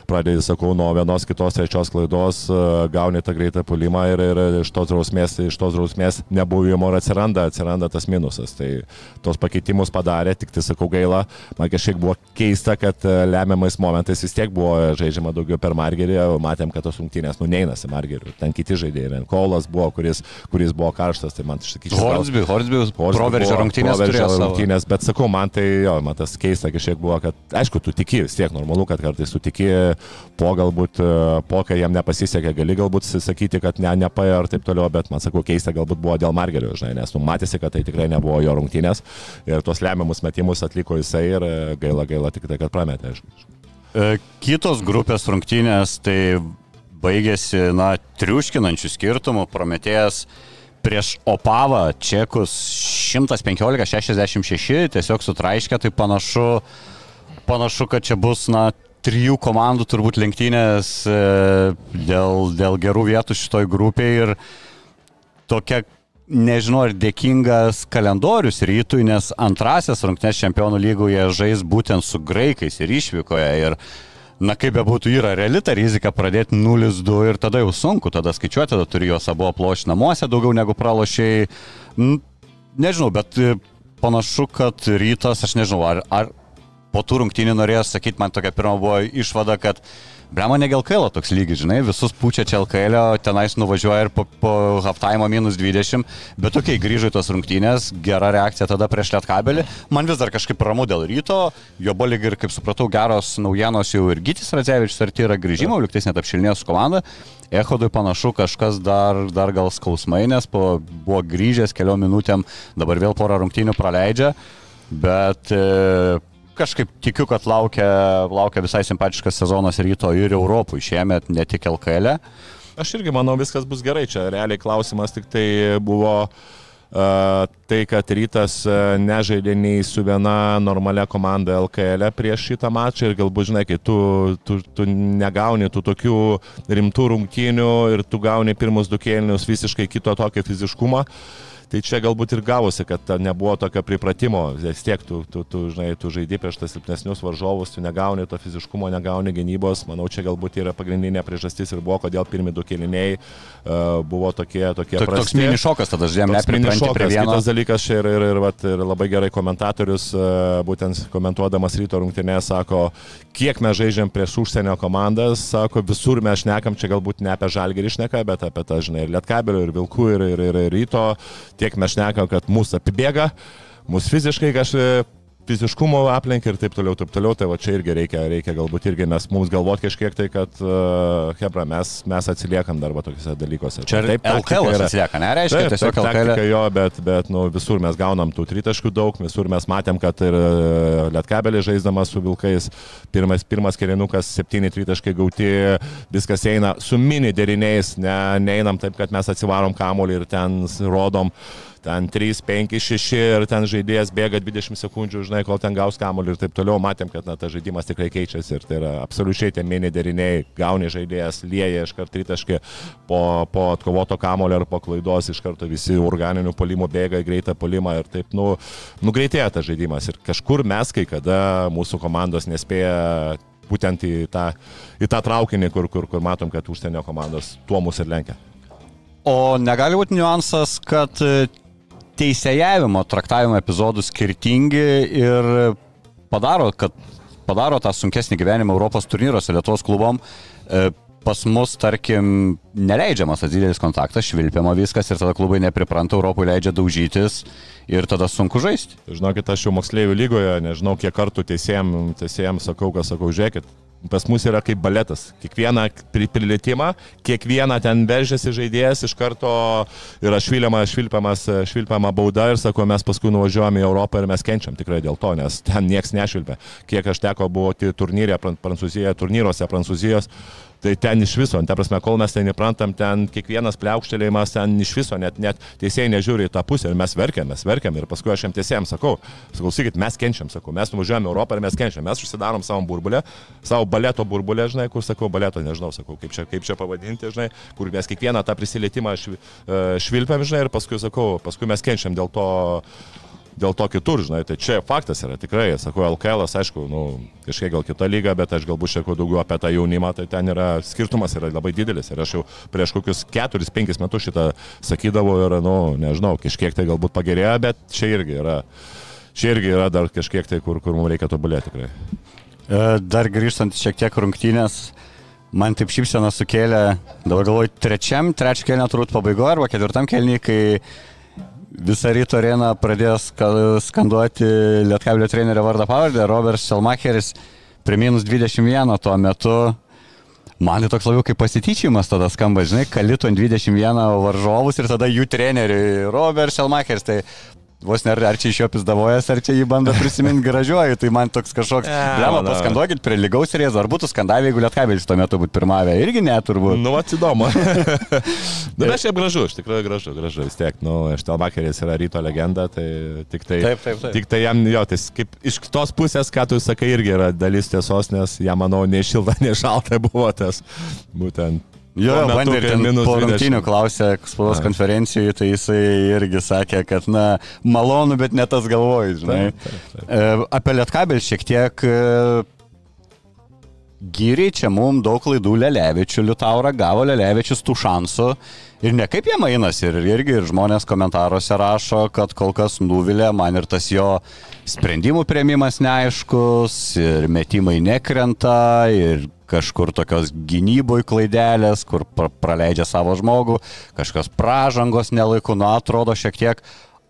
pradedi sakau, nuo vienos kitos trečios klaidos, e, gauni tą greitą polimą ir, ir iš tos drausmės, iš tos drausmės nebuvimo ir atsiranda, atsiranda tas minusas. Tai tos pakeitimus padarė, tik tai sakau gaila, man kažkiek buvo keista, kad lemiamais momentais vis tiek buvo žaidžiama daugiau per Margerį, matėm, kad tos rungtynės nuneinasi Margerį ir ten kiti žaidėjai. Renkolas buvo, kuris, kuris buvo karštas, tai man sakyčiau. Hornsby, Hornsby, proveržio rungtynės. Proveržio rungtynės, bet sakau, man tai, jo, man tas keista kažkiek buvo, kad, aišku, tu tiki, vis tiek normalu, kad kartais tu tiki, po galbūt, e, po kai jam nepasisekė, gali galbūt sakyti, kad ne, nepaėjo ir taip toliau, bet man sakau, keista galbūt buvo dėl Margerio, žinai, nes nu matėsi, kad tai tikrai nebuvo jo rungtynės ir tuos lemiamus metimus atliko jisai ir e, gaila, gaila tik tai, kad prametė, aišku. E, kitos grupės rungtynės, tai baigėsi, na, triuškinančių skirtumų. Prometėjas prieš Opavą čekus 115-66 tiesiog sutraiškė, tai panašu, panašu, kad čia bus, na, trijų komandų turbūt lenktynės e, dėl, dėl gerų vietų šitoj grupėje ir tokia, nežinau, ar dėkingas kalendorius rytui, nes antrasis rungtynės čempionų lygoje žais būtent su graikais ir išvykoje. Ir na kaip bebūtų, yra reali ta rizika pradėti 0-2 ir tada jau sunku, tada skaičiuoti, tada turi juos abu aplošti namuose daugiau negu pralošiai. Nežinau, bet e, panašu, kad rytas, aš nežinau, ar, ar po tų rungtynių norėjo sakyti, man tokia pirma buvo išvada, kad Brema ne LKL toks lygis, žinai, visus pučia čia LKL, tenais nuvažiuoja ir po, po halftime minus 20, bet tokiai grįžo į tos rungtynės, gera reakcija tada prieš Lietkabelį. Man vis dar kažkaip ramu dėl ryto, jo buvo lyg ir, kaip supratau, geros naujienos jau ir Gytis Radzevičius arti yra grįžimo, liktais net apšilnės su komanda. Ehodui panašu kažkas dar, dar gal skausmai, nes po, buvo grįžęs keliom minutėm, dabar vėl porą rungtynių praleidžia, bet e, kažkaip tikiu, kad laukia, laukia visai simpatiškas sezonas ryto ir Europui šiemet, ne tik LKL. E. Aš irgi manau, viskas bus gerai. Čia realiai klausimas tik tai buvo uh, tai, kad rytas nežaidė nei su viena normalia komanda LKL e prieš šitą mačą ir galbūt, žinai, kai tu, tu, tu negauni tų tokių rimtų rungtynių ir tu gauni pirmus du kėlinius visiškai kito tokio fiziškumo. Uh, Tai čia galbūt ir gavosi, kad nebuvo tokio pripratimo, vis tiek tu, tu, tu, žinai, tu žaidži prieš tas silpnesnius varžovus, tu negauni to fiziškumo, negauni gynybos. Manau, čia galbūt yra pagrindinė priežastis ir buvo, kodėl pirmi du keliniai uh, buvo tokie, tokie Tok, prasti. Toks mini šokas tada nepripranti prie vieno. Kitas dalykas čia ir, ir, ir, vat, ir labai gerai komentatorius, uh, būtent komentuodamas ryto rungtinė, sako, kiek mes žaidžiam prieš užsienio komandas, sako, visur mes šnekam, čia galbūt ne apie žalgį išneka, bet apie tą, žinai, ir lietkabelio, ir vilkų, ir, ir, ir, ir ryto. Tie tiek mes šnekam, kad mūsų apibėga, mūsų fiziškai kažkaip fiziškumo aplinkai ir taip toliau, taip toliau, tai va čia irgi reikia, reikia galbūt irgi mes mums galvoti kažkiek tai, kad, uh, hebra, mes, mes atsiliekam dar tokiuose dalykuose. Čia taip, LKL yra. atsilieka, nereiškia, taip, tiesiog LKL. Jo, bet, bet nu, visur mes gaunam tų tritaškų daug, visur mes matėm, kad ir e, Lietkabelį žaisdamas su Vilkais, pirmas, pirmas kelinukas, septyni tritaškai gauti, viskas eina su mini deriniais, ne, neinam taip, kad mes atsivarom kamolį ir ten rodom ten 3, 5, 6 ir ten žaidėjas bėga 20 sekundžių, žinai, kol ten gaus kamuolį ir taip toliau, matėm, kad na, tas žaidimas tikrai keičiasi ir tai yra absoliučiai tie mini deriniai, gauni žaidėjas, lieja iš karto tritaškį po, po atkovoto kamulio ar po klaidos iš karto visi organinių polimų bėga į greitą polimą ir taip, nu, nugreitėja tas žaidimas. Ir kažkur mes kai kada mūsų komandos nespėja būtent į tą, į tą traukinį, kur, kur, kur matom, kad užsienio komandos tuo mus ir lenkia. O negali būti niuansas, kad teisėjavimo traktavimo epizodų skirtingi ir padaro, kad padaro tą sunkesnį gyvenimą Europos turnyruose Lietuvos klubom. E, pas mus, tarkim, neleidžiamas tas didelis kontaktas, švilpiama viskas ir tada klubai nepripranta, Europoje leidžia daužytis ir tada sunku žaisti. Žinokit, aš jau moksleivių lygoje, nežinau kiek kartų teisėjams teisėjam sakau, kas sakau, žiūrėkit, pas mus yra kaip baletas. Kiekvieną prilietimą, kiekvieną ten veržėsi žaidėjas, iš karto yra švilpiama, švilpiamas, švilpiama bauda ir sako, mes paskui nuvažiuojame į Europą ir mes kenčiam tikrai dėl to, nes ten niekas nešvilpia. Kiek aš teko buvoti turnyrė Prancūzijoje, turnyruose Prancūzijos, Tai ten iš viso, ta prasme, kol mes ten įprantam, ten kiekvienas pliaukštelėjimas ten iš viso, net, net teisėjai nežiūri į tą pusę ir mes verkiam, mes verkiam ir paskui aš jam teisėjams sakau, sakau, sakykit, mes kenčiam, sakau, mes nuvažiuojame Europą ir mes kenčiam, mes užsidarom savo burbulę, savo baleto burbulę, žinai, kur sakau, baleto, nežinau, sakau, kaip čia, kaip čia pavadinti, žinai, kur mes kiekvieną tą prisilietimą e, švilpiam, žinai, ir paskui sakau, paskui mes kenčiam dėl to dėl to kitur, žinai, tai čia faktas yra tikrai, sakau, LKL, aišku, nu, kažkiek gal kita lyga, bet aš galbūt šiek tiek daugiau apie tą jaunimą, tai ten yra skirtumas yra labai didelis ir aš jau prieš kokius 4-5 metus šitą sakydavau ir, nu, nežinau, kažkiek tai galbūt pagerėjo, bet čia irgi yra, čia irgi yra dar kažkiek tai, kur, kur mums reikia tobulėti tikrai. E, dar grįžtant šiek tiek rungtynės, man taip šypsena sukėlė, dabar galvoju, trečiam, trečiam kelnio turbūt pabaigoje arba ketvirtam kelniui, kai visą ryto areną pradėjo skanduoti Lietkablio trenerio vardą pavardę, Robertas Selmacheris, prie minus 21 tuo metu. Man tai toks labiau kaip pasityčiamas tada skamba, žinai, kalito ant 21 varžovus ir tada jų treneriui Robertas Selmacheris. Tai Vos ne ar čia iš jo pizdavojas, ar čia jį bando prisiminti gražiuoju, tai man toks kažkoks, blema, paskanduokit prie lygaus rėzo, ar būtų skandavę, jeigu Lietkabelis tuo metu būtų pirmavę, irgi neturbūt. Nu, atsidomu. nu, bet šiaip gražu, iš tikrųjų gražu, gražu, vis tiek, nu, Štelmacheris yra ryto legenda, tai tik tai, taip, taip, taip. Tik tai jam, jo, tai kaip iš kitos pusės, ką tu sakai, irgi yra dalis tiesos, nes jam, manau, nei šilta, nei šalta buvo tas būtent Jo, metu, bandė ir ten po rungtynių klausė spaudos konferencijoje, tai jisai irgi sakė, kad, na, malonu, bet ne tas galvoju, žinai. Taip, taip, taip. E, apie Lietkabelį šiek tiek gyriai čia mums daug klaidų Lelevičių, Liutaura gavo Lelevičius tų šansų. Ir ne kaip jie mainas ir irgi ir žmonės komentaruose rašo, kad kol kas nuvilė man ir tas jo sprendimų prieimimas neaiškus ir metimai nekrenta ir kažkur tokios gynyboj klaidelės, kur praleidžia savo žmogų, kažkokios pražangos nelaiku, nu atrodo šiek tiek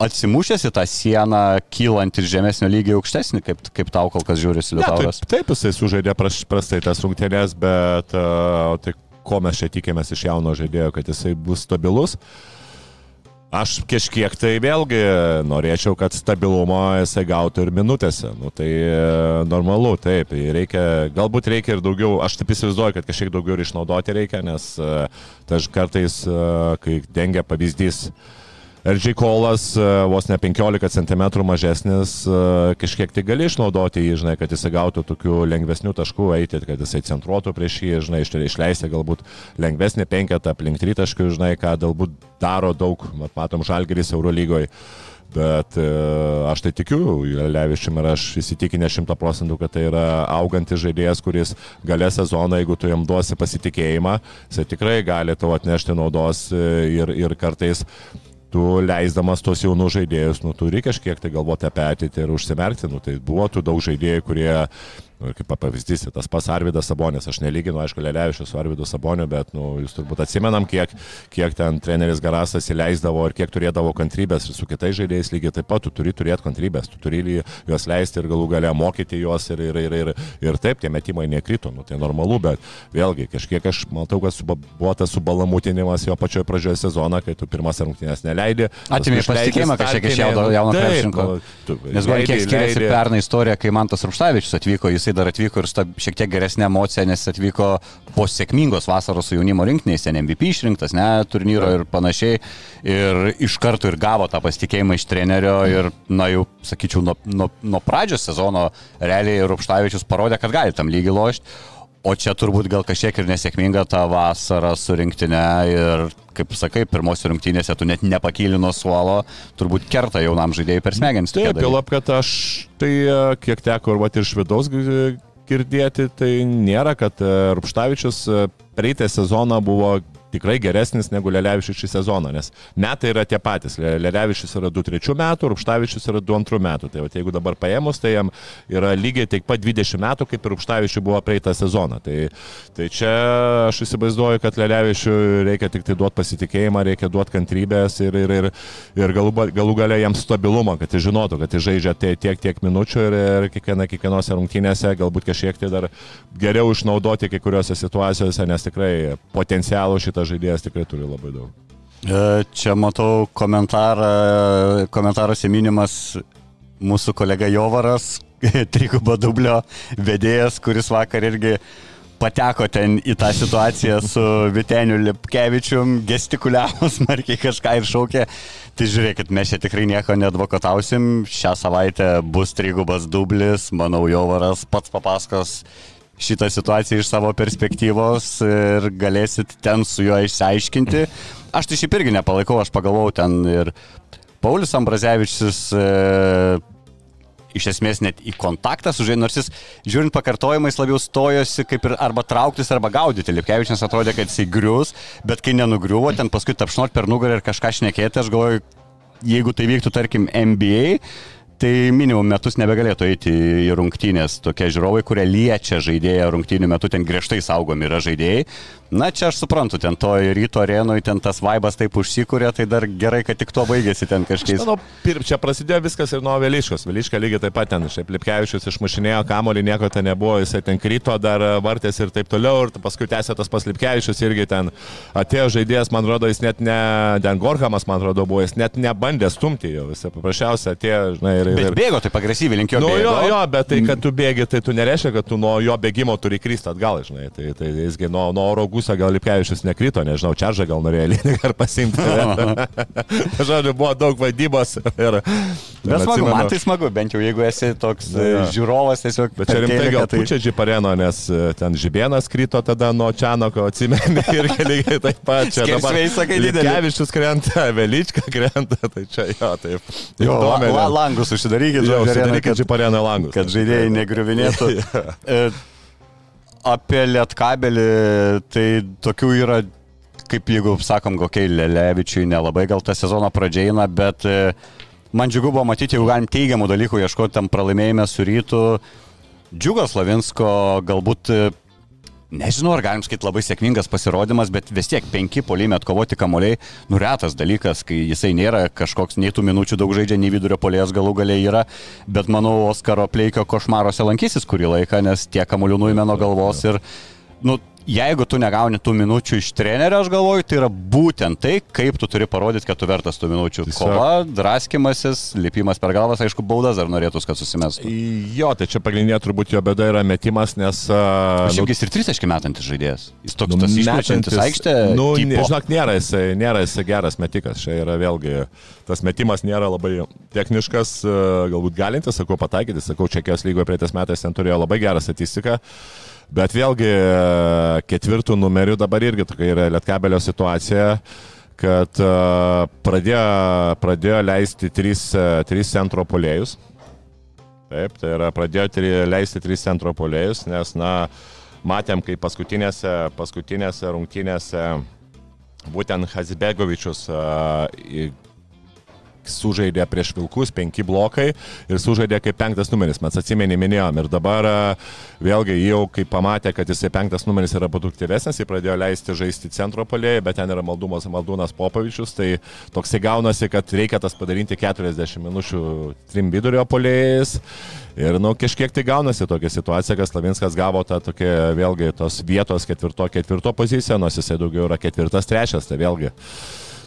atsimušęs į tą sieną, kylant iš žemesnio lygio aukštesnį, kaip, kaip tau kol kas žiūrisi Lietuvos. Ja, taip, taip, jisai sužaidė prastai tas rungtynės, bet uh, tai ko mes čia tikėmės iš jauno žaidėjo, kad jisai bus stabilus. Uh, Aš kažkiek tai vėlgi norėčiau, kad stabilumo jisai gautų ir minutėse. Nu, tai e, normalu, taip. Tai reikia, galbūt reikia ir daugiau, aš taip įsivaizduoju, kad kažkiek daugiau ir išnaudoti reikia, nes e, tai kartais, e, kai dengia pavyzdys, RG Kolas vos ne 15 cm mažesnis, kažkiek tai gali išnaudoti jį, žinai, kad jis gautų tokių lengvesnių taškų eiti, kad jisai centruotų prieš jį, žinai, išleisti galbūt lengvesnį penketą aplink tritaškių, žinai, ką galbūt daro daug, matom, Žalgeris Eurolygoje. Bet e, aš tai tikiu, Levičiam ir aš įsitikinę šimta procentų, kad tai yra augantis žaidėjas, kuris galę sezoną, jeigu tu jam duosi pasitikėjimą, jisai tikrai gali tau atnešti naudos e, ir, ir kartais tu leisdamas tos jaunus žaidėjus, nu, turi kažkiek tai galvoti apie ateitį ir užsimerkti, nu, tai buvo tų daug žaidėjų, kurie Nu, kaip pavyzdys, tas pats Arvidas Sabonės, aš nelyginu, aišku, Lelevičius su Arvidu Saboniu, bet nu, jūs turbūt atsimenam, kiek, kiek ten treneris Garasas įleisdavo ir kiek turėdavo kantrybės ir su kitais žaidėjais lygiai taip pat, tu turi turėti kantrybės, tu turi juos leisti ir galų gale mokyti juos ir, ir, ir, ir, ir taip, tie metimai nekrito, nu, tai normalu, bet vėlgi, kažkiek aš matau, kad buvo tas subalamutinimas jo pačioje pradžioje sezono, kai tu pirmas rungtynės neleidai. Atimė pasitikėjimą kažkiek iš jauno krepšininko. Nu, Nes gal kiek skiriasi pernai istorija, kai man tas Rupštavičius atvyko į jisai dar atvyko ir su šiek tiek geresnė emocija, nes atvyko po sėkmingos vasaros su jaunimo rinktiniais, MVP išrinktas, ne, turnyro ir panašiai. Ir iš karto ir gavo tą pasitikėjimą iš trenerio ir, na jau, sakyčiau, nuo, nuo, nuo pradžios sezono realiai Rupštavičius parodė, kad gali tam lygiai lošti. O čia turbūt gal kažkiek ir nesėkminga ta vasara su rinktinė ir, kaip sakai, pirmosios rungtynėse tu net nepakyli nuo suolo, turbūt kerta jaunam žaidėjui per smegenis. Taip, galop, kad aš tai e, kiek teko ir, ir iš vidaus girdėti, tai nėra, kad e, Rupštavičius e, praeitą sezoną buvo tikrai geresnis negu Lelevičius šį sezoną, nes metai yra tie patys. Lelevičius yra 2-3 metų, Rupštavičius yra 2-2 metų. Tai va, jeigu dabar paėmus, tai jam yra lygiai tiek pat 20 metų, kaip ir Rupštavičius buvo praeitą sezoną. Tai, tai čia aš įsivaizduoju, kad Lelevičiui reikia tik tai duoti pasitikėjimą, reikia duoti kantrybės ir, ir, ir, ir galų, galų galia jam stabilumą, kad jis žinotų, kad jis žaidžia tiek, tiek minučių ir, ir kiekviena, kiekvienose rungtynėse galbūt kažkiek tai dar geriau išnaudoti kai kuriuose situacijose, nes tikrai potencialų šitą tas žaidėjas tikrai turi labai daug. E, čia matau komentarą, komentaruose minimas mūsų kolega Jovaras, trigubo dublio vedėjas, kuris vakar irgi pateko ten į tą situaciją su Viteniu Lipkevičium, gestikuliavo smarkiai kažką ir šaukė. Tai žiūrėkit, mes čia tikrai nieko nedvokatausim. Šią savaitę bus trigubas dublis, manau, Jovaras pats papasakos šitą situaciją iš savo perspektyvos ir galėsit ten su juo išsiaiškinti. Aš tai šiaip irgi nepalaikau, aš pagalvojau ten ir Paulius Ambrazevičius e, iš esmės net į kontaktą su žaidėju, nors jis žiūrint pakartojimais labiau stojosi kaip ir arba trauktis, arba gaudyti. Lipkevičius atrodė, kad jisai grius, bet kai nenugriuvo, ten paskui tapšnot per nugarą ir kažką šnekėti, aš galvoju, jeigu tai vyktų, tarkim, NBA, tai minimum metus nebegalėtų eiti į rungtynės tokie žiūrovai, kurie liečia žaidėją rungtynių metu, ten griežtai saugomi yra žaidėjai. Na, čia aš suprantu, ten to ryto arenoje, ten tas vaibas taip užsikūrė, tai dar gerai, kad tik to baigėsi ten kažkaip. Manau, čia prasidėjo viskas ir nuo Veliškos. Veliška lygiai taip pat ten, šiaip Lipkevičius išmušinėjo kamolį, nieko ten nebuvo, jisai ten krito, dar vartės ir taip toliau, ir paskui tęsė tas pas Lipkevičius irgi ten atėjo žaidėjas, man atrodo, jis net ne, Den Gorhamas, man atrodo, buvo, jis net nebandė stumti jo, jis paprasčiausiai atėjo, žinai, ir... Bet bėgo taip agresyviai link jo. Nu, bėgo. jo, jo, bet tai, kad tu bėgi, tai tu nereiškia, kad tu nuo jo bėgimo turi kristi atgal, žinai. Tai, tai jisgi nuo, nuo oro gusio gal Lipkevičius nekrito, nežinau, Čaržą gal norėjo lygį ar pasimti. Žodžiu, buvo daug vadybos. Ir, bet smagu, atsimenu, man tai smagu, bent jau jeigu esi toks ja, ja. žiūrovas, tiesiog. Bet čia rimtai gal tai... pučia Džipareno, nes e, ten Žibienas krito tada nuo Čianoko, atsimeni, irgi lygiai taip pat. Čia dabar Lipkevičius krenta, Velička krenta, tai čia jo, taip. Jo, la, la, langus užsidarykit, jau užsidarykit Džipareno langus. Kad žaidėjai negriuvinėtų. E, apie lietkabelį, tai tokių yra, kaip jeigu sakom, kokiai Lelevičiui nelabai gal tą sezono pradžia eina, bet e, man džiugu buvo matyti, jeigu galim teigiamų dalykų ieškoti tam pralaimėjime su rytu. Džiugas Lavinsko galbūt e, nežinau, ar galim sakyti labai sėkmingas pasirodymas, bet vis tiek penki polime atkovoti kamuoliai, nuretas dalykas, kai jisai nėra kažkoks nei tų minučių daug žaidžia, nei vidurio polės galų galiai yra, bet manau, Oskaro Pleikio košmaruose lankysis kurį laiką, nes tie kamuolių nuimeno galvos ir, nu, jeigu tu negauni tų minučių iš trenerio, aš galvoju, tai yra būtent tai, kaip tu turi parodyti, kad tu vertas tų minučių. Tiesiog. Kova, draskimasis, lipimas per galvas, aišku, baudas ar norėtus, kad susimestų. Jo, tai čia pagrindinė turbūt jo bėda yra metimas, nes... Uh, Šiaip nu, jis ir 30 metantis žaidėjas. Jis toks nu, išmetantis aikštė. Nu, tipo. žinok, nėra jis, nėra jis geras metikas. Čia yra vėlgi, tas metimas nėra labai techniškas, galbūt galintis, sakau, pataikyti, sakau, Čekijos lygoje praeitais metais ten turėjo labai gerą statistiką. Bet vėlgi ketvirtų numerių dabar irgi tokia yra Lietkabelio situacija kad pradėjo, pradėjo leisti trys, trys centro polėjus. Taip, tai yra pradėjo leisti trys centro polėjus, nes, na, matėm, kaip paskutinėse, paskutinėse rungtynėse būtent Hazbegovičius sužaidė prieš Vilkus, penki blokai ir sužaidė kaip penktas numeris, mes atsimenį minėjom. Ir dabar vėlgi jau kai pamatė, kad jisai penktas numeris yra produktyvesnis, jis pradėjo leisti žaisti centro polėjai, bet ten yra maldumas Maldūnas Popovičius, tai toksai gaunasi, kad reikia tas padaryti 40 minučių trim vidurio polėjais. Ir, nu, kažkiek tai gaunasi tokia situacija, kad Slavinskas gavo tą tokią, vėlgi, tos vietos ketvirto, ketvirto poziciją, nors jisai daugiau yra ketvirtas, trečias, tai vėlgi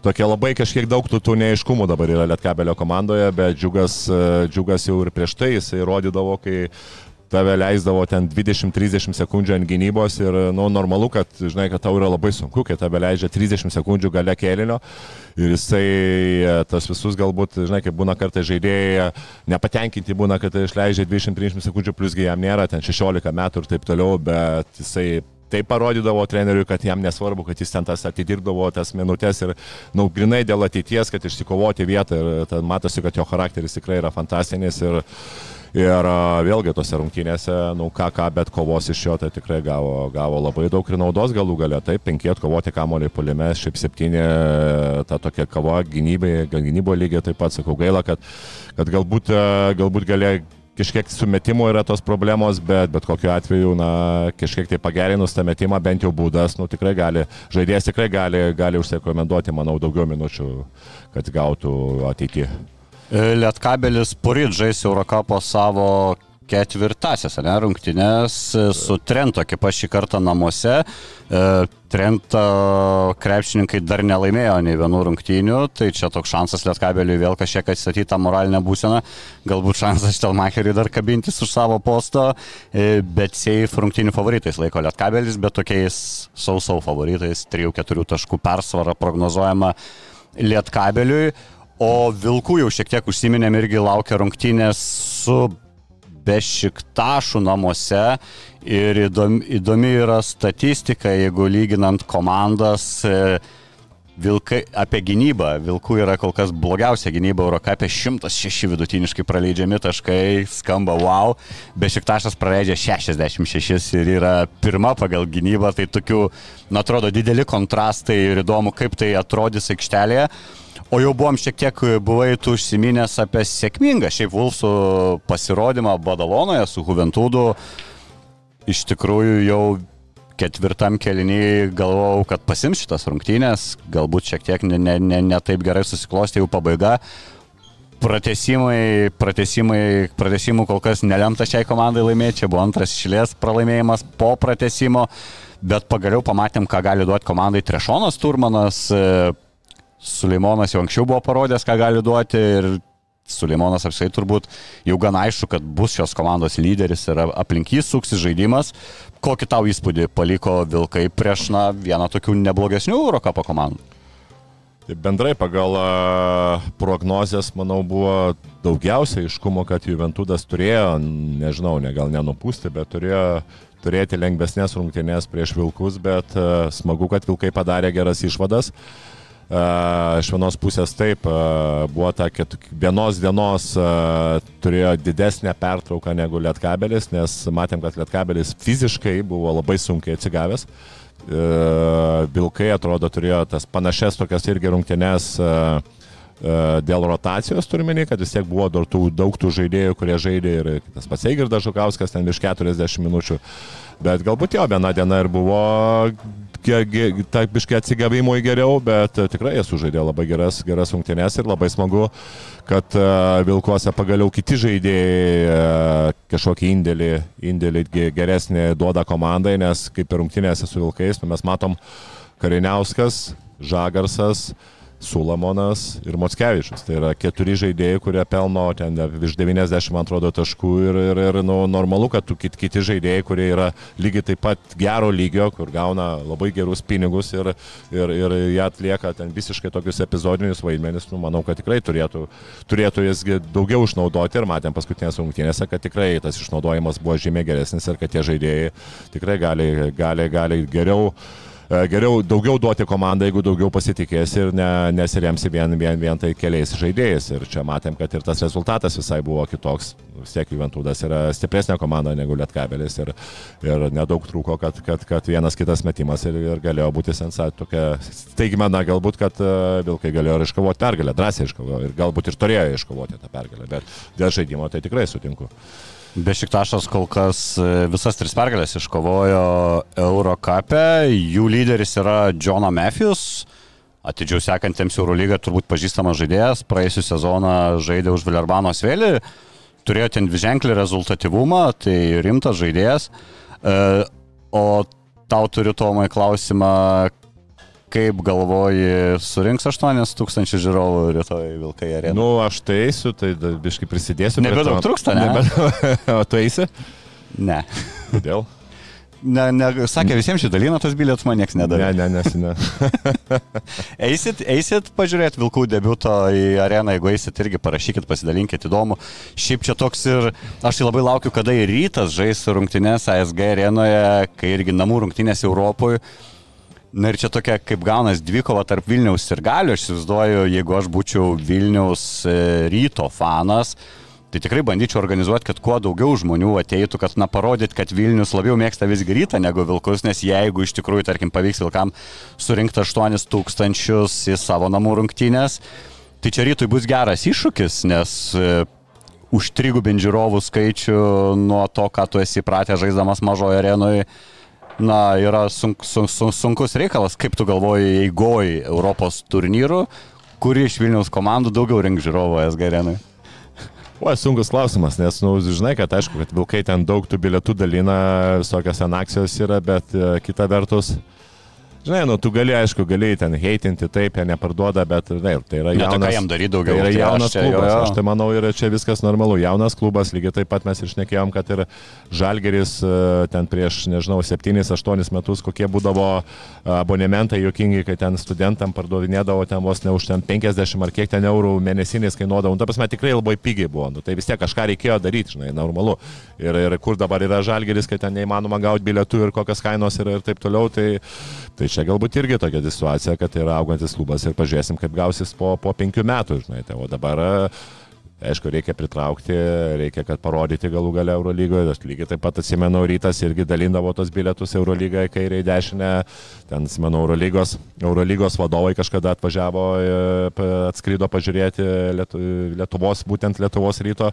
tokia labai kažkiek daug tų, tų neiškumų dabar yra Lietkabelio komandoje, bet džiugas, e, džiugas jau ir prieš tai jisai rodydavo, kai tave leisdavo ten 20-30 sekundžių ant gynybos ir, nu, normalu, kad, žinai, kad tau yra labai sunku, kai tave leidžia 30 sekundžių gale kėlinio ir jisai e, tas visus galbūt, žinai, kaip būna kartais žaidėjai, nepatenkinti būna, kad tai išleidžia 20-30 sekundžių, plusgi jam nėra ten 16 metų ir taip toliau, bet jisai tai parodydavo treneriui, kad jam nesvarbu, kad jis ten tas atidirbdavo tas minutės ir, na, nu, grinai dėl ateities, kad išsikovoti vietą ir matosi, kad jo charakteris tikrai yra fantastinis ir, Ir vėlgi tose rungtynėse, nu ką, ką, bet kovos iš jo tai tikrai gavo, gavo labai daug ir naudos galų galę. Taip, penki atkovoti kamolį polime, šiaip septyni ta tokia kava gynybai, gynybo lygiai taip pat sakau gaila, kad, kad galbūt, galbūt galėjo kažkiek sumetimo yra tos problemos, bet bet kokiu atveju, na, kažkiek tai pagerinus tą metimą, bent jau būdas, nu, tikrai gali, žaidėjas tikrai gali, gali užsiekomenduoti, manau, daugiau minučių, kad gautų ateityje. Lietkabelis poryt žais Eurocapo savo ketvirtasias ne, rungtynės su Trento ekipa šį kartą namuose. E, Trento krepšininkai dar nelaimėjo nei vienų rungtynių, tai čia toks šansas Lietkabeliui vėl kažkiek atstatyti tą moralinę būseną, galbūt šansas Štelmacheriui dar kabintis už savo posto, e, bet safe rungtynių favoritais laiko Lietkabelis, bet tokiais sausau favoritais, 3-4 taškų persvara prognozuojama Lietkabeliui. O Vilkų jau šiek tiek užsiminėm irgi laukia rungtynės su Bešiktašų namuose ir įdomi, įdomi yra statistika, jeigu lyginant komandas. E, Vilkai apie gynybą. Vilkų yra kol kas blogiausia gynyba Eurocapė. 106 vidutiniškai praleidžiami taškai. Skamba wow. Bešiktašas praleidžia 66 ir yra pirma pagal gynybą. Tai tokių, na, atrodo, dideli kontrastai ir įdomu, kaip tai atrodys aikštelėje. O jau buvom šiek tiek, buvai tu užsiminęs apie sėkmingą šiaip Vulfsų pasirodymą Badalonoje su Juventūdu. Iš tikrųjų jau ketvirtam keliniui galvojau, kad pasims šitas rungtynės, galbūt šiek tiek ne, ne, ne, ne taip gerai susiklostė jų pabaiga. Pratesimai, pratesimai, pratesimų kol kas nelemta šiai komandai laimėti, čia buvo antras išlės pralaimėjimas po pratesimo, bet pagaliau pamatėm, ką gali duoti komandai Trešonas Turmanas, Suleimonas jau anksčiau buvo parodęs, ką gali duoti ir Suleimonas apsai turbūt jau gan aišku, kad bus šios komandos lyderis ir aplink jį suksis žaidimas. Kokį tau įspūdį paliko Vilkai prieš na, vieną tokių neblogesnių Eurocapo komandų? Tai bendrai pagal prognozijas, manau, buvo daugiausia iškumo, kad Juventudas turėjo, nežinau, ne, gal nenupūsti, bet turėjo turėti lengvesnės rungtynės prieš Vilkus, bet smagu, kad Vilkai padarė geras išvadas. Uh, Iš vienos pusės taip, buvo ta, vienos dienos turėjo didesnę pertrauką negu Lietkabelis, nes matėm, kad Lietkabelis fiziškai buvo labai sunkiai atsigavęs. Vilkai atrodo turėjo tas panašias tokias irgi rungtynes dėl rotacijos turime, kad vis tiek buvo dar tų, daug tų žaidėjų, kurie žaidė ir tas pats Eigirdas Žukauskas ten virš 40 minučių. Bet galbūt jo viena diena ir buvo tapiškai atsigavimui geriau, bet e, tikrai jie sužaidė labai geras, geras rungtynės ir labai smagu, kad e, Vilkuose pagaliau kiti žaidėjai e, kažkokį indėlį, indėlį geresnį duoda komandai, nes kaip ir rungtynėse su Vilkais nu, mes matom Kariniauskas, Žagarsas, Sulamonas ir Motskevičius. Tai yra keturi žaidėjai, kurie pelno ten virš 90, man atrodo, taškų ir, ir, ir nu, normalu, kad kit, kiti žaidėjai, kurie yra lygiai taip pat gero lygio, kur gauna labai gerus pinigus ir, ir, ir jie atlieka ten visiškai tokius epizodinius vaidmenis, nu, manau, kad tikrai turėtų, turėtų jas daugiau išnaudoti ir matėm paskutinės rungtynėse, kad tikrai tas išnaudojimas buvo žymiai geresnis ir kad tie žaidėjai tikrai gali, gali, gali geriau E, geriau daugiau duoti komandai, jeigu daugiau pasitikės ir ne, nesiremsi vien, vien, vien tai keliais žaidėjais. Ir čia matėm, kad ir tas rezultatas visai buvo kitoks. Vis tiek Juventudas yra stipresnė komanda negu Lietkabelis ir, ir nedaug trūko, kad, kad, kad vienas kitas metimas ir, ir galėjo būti sensacija tokia staigmena, galbūt, kad e, Vilkai galėjo ir iškovoti pergalę, drąsiai iškovojo ir galbūt ir turėjo iškovoti tą pergalę, bet dėl žaidimo tai tikrai sutinku. Bešiktašas kol kas e, visas tris pergalės iškovojo Eurocapė, jų lyderis yra Johno Matthews, atidžiau sekantiems Eurolygą turbūt pažįstamas žaidėjas, praėjusią sezoną žaidė už Vilerbano svėlį, turėjo ten dviženklį rezultatyvumą, tai rimtas žaidėjas. E, o tau turiu Tomai klausimą, Kaip galvoji, surinks 8000 žiūrovų rytoj Vilkai arena? Nu, aš tai eisiu, tai biškai prisidėsiu. Nebedaug trūksta, ne? Nebe... o tu eisi? Ne. Kodėl? Ne, ne, sakė, visiems šį daliną tos bilietus man niekas nedavė. Ne, ne, nesine. Eisit, eisit pažiūrėti Vilkų debiuto į areną, jeigu eisit irgi parašykit, pasidalinkit įdomu. Šiaip čia toks ir aš tai labai laukiu, kada ir rytas žais rungtynės ASG arenoje, kai irgi namų rungtynės Europoje. Na ir čia tokia kaip gaunas dvikova tarp Vilniaus ir Galio, aš įsivaizduoju, jeigu aš būčiau Vilniaus e, ryto fanas, Tai tikrai bandyčiau organizuoti, kad kuo daugiau žmonių ateitų, kad, na, parodyt, kad Vilnius labiau mėgsta visgi rytą negu Vilkus, nes jeigu iš tikrųjų, tarkim, pavyks Vilkam surinkti 8 tūkstančius į savo namų rungtynės, tai čia rytui bus geras iššūkis, nes e, už trigubinti žiūrovų skaičių nuo to, ką tu esi pratęs žaisdamas mažoje arenoje, na, yra sunk, sunk, sunk, sunkus reikalas, kaip tu galvoji, eigoj Europos turnyrų, kuri iš Vilniaus komandų daugiau rink žiūrovų SG arenui. O, sunkus klausimas, nes, nu, žinai, kad aišku, kad vilkai ten daug tų bilietų dalina, visokios ten akcijos yra, bet e, kita vertus, Žinai, nu, tu gali, aišku, gali ten heitinti, taip, jie neparduoda, bet tai, tai yra jaunas. Ne, tai jam daryti daugiau. Tai yra tai jaunas čia, klubas. Jo, jo. Aš tai manau, yra čia viskas normalu. Jaunas klubas, lygiai taip pat mes išnekėjom, kad ir Žalgeris e, ten prieš, nežinau, 7-8 metus, kokie būdavo abonementai jokingi, kai ten studentam parduodinėdavo ten vos ne už ten 50 ar kiek ten eurų mėnesiniais kainuodavo. Nu, ta prasme, tikrai labai pigiai buvo. Nu, tai vis tiek kažką reikėjo daryti, žinai, normalu. Ir, ir kur dabar yra Žalgeris, kai ten neįmanoma gauti bilietų ir kokios kainos yra ir taip toliau. Tai, tai čia galbūt irgi tokia situacija, kad tai yra augantis klubas ir pažiūrėsim, kaip gausis po, po penkių metų, žinai. Tai, o dabar Aišku, reikia pritraukti, reikia, kad parodyti galų galę Eurolygoje. Aš lygiai taip pat atsimenu, rytas irgi dalindavo tos bilietus Eurolygoje, kairiai dešinę. Ten, atsimenu, Eurolygos, Eurolygos vadovai kažkada atvažiavo, e, atskrido pažiūrėti Lietuvos, būtent Lietuvos ryto.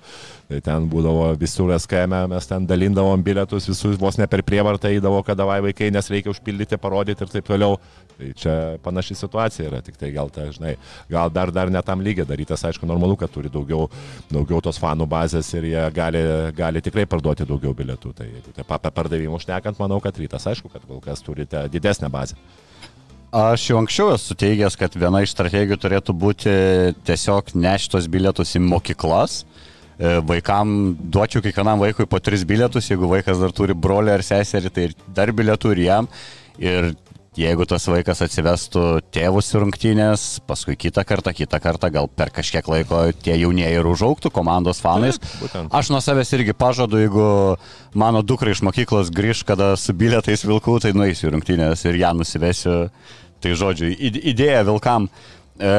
Tai ten būdavo visur SKM, mes ten dalindavom bilietus, visus vos ne per prievartą įdavo, kad davai vaikai, nes reikia užpildyti, parodyti ir taip toliau. Tai čia panaši situacija yra, tik tai gal, tai, žinai, gal dar, dar netam lygiai darytas, aišku, normalu, kad turi daugiau daugiau tos fanų bazės ir jie gali, gali tikrai parduoti daugiau bilietų. Tai jeigu taip apie pardavimų šnekant, manau, kad rytas aišku, kad kol kas turite didesnę bazę. Aš jau anksčiau esu teigęs, kad viena iš strategijų turėtų būti tiesiog neštos bilietus į mokyklas. E, vaikam duočiau kiekvienam vaikui po tris bilietus, jeigu vaikas dar turi brolį ar seserį, tai dar bilietų ir jam. Ir jeigu tas vaikas atsivestų tėvus į rungtynės, paskui kitą kartą, kitą kartą, gal per kažkiek laiko tie jaunieji ir užauktų komandos fanais. Būtent. Aš nuo savęs irgi pažadu, jeigu mano dukra iš mokyklos grįž, kada su bilietais vilkų, tai nueisiu į rungtynės ir ją nusivesiu. Tai žodžiu, id- idėja vilkam. E,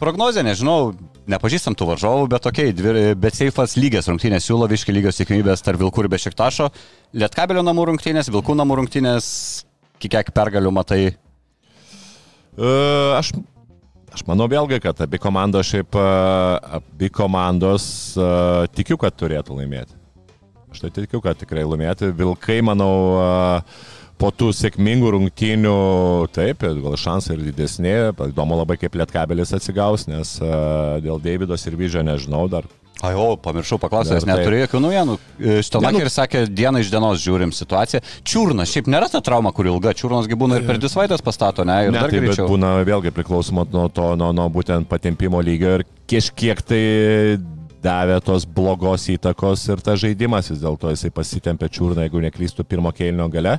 prognozė, nežinau, nepažįstam tų varžovų, bet tokiai, dvi, bet Seifas lygės rungtynės siūlo viški lygios tikimybės tarp Vilkų ir Bešiktašo, Lietkabelio namų rungtynės, Vilkų namų rungtynės, kiek pergalių matai. E, Aš, aš manau vėlgi, kad abi komandos šiaip, e, abi komandos e, tikiu, kad turėtų laimėti. Aš tai tikiu, kad tikrai laimėti. Vilkai, manau, e, po tų sėkmingų rungtynių, taip, gal šansai ir didesni. Įdomu labai, kaip Lietkabelis atsigaus, nes e, dėl Davidos ir Vyžio nežinau dar. Ai, o, pamiršau paklausyti, nes neturiu jokių naujienų. Štelmacheris sakė, dieną iš dienos žiūrim situaciją. Čiurnas, šiaip nėra ta trauma, kur ilga. Čiurnas būna ir per dvi savaitės pastato, ne? Ir Ne, dar tai bet greičiau. būna vėlgi priklausoma nuo to, nuo, nuo būtent patempimo lygio ir kažkiek tai davė tos blogos įtakos ir tas žaidimas vis dėlto jisai pasitempė čiurną, jeigu neklystų pirmo keilino gale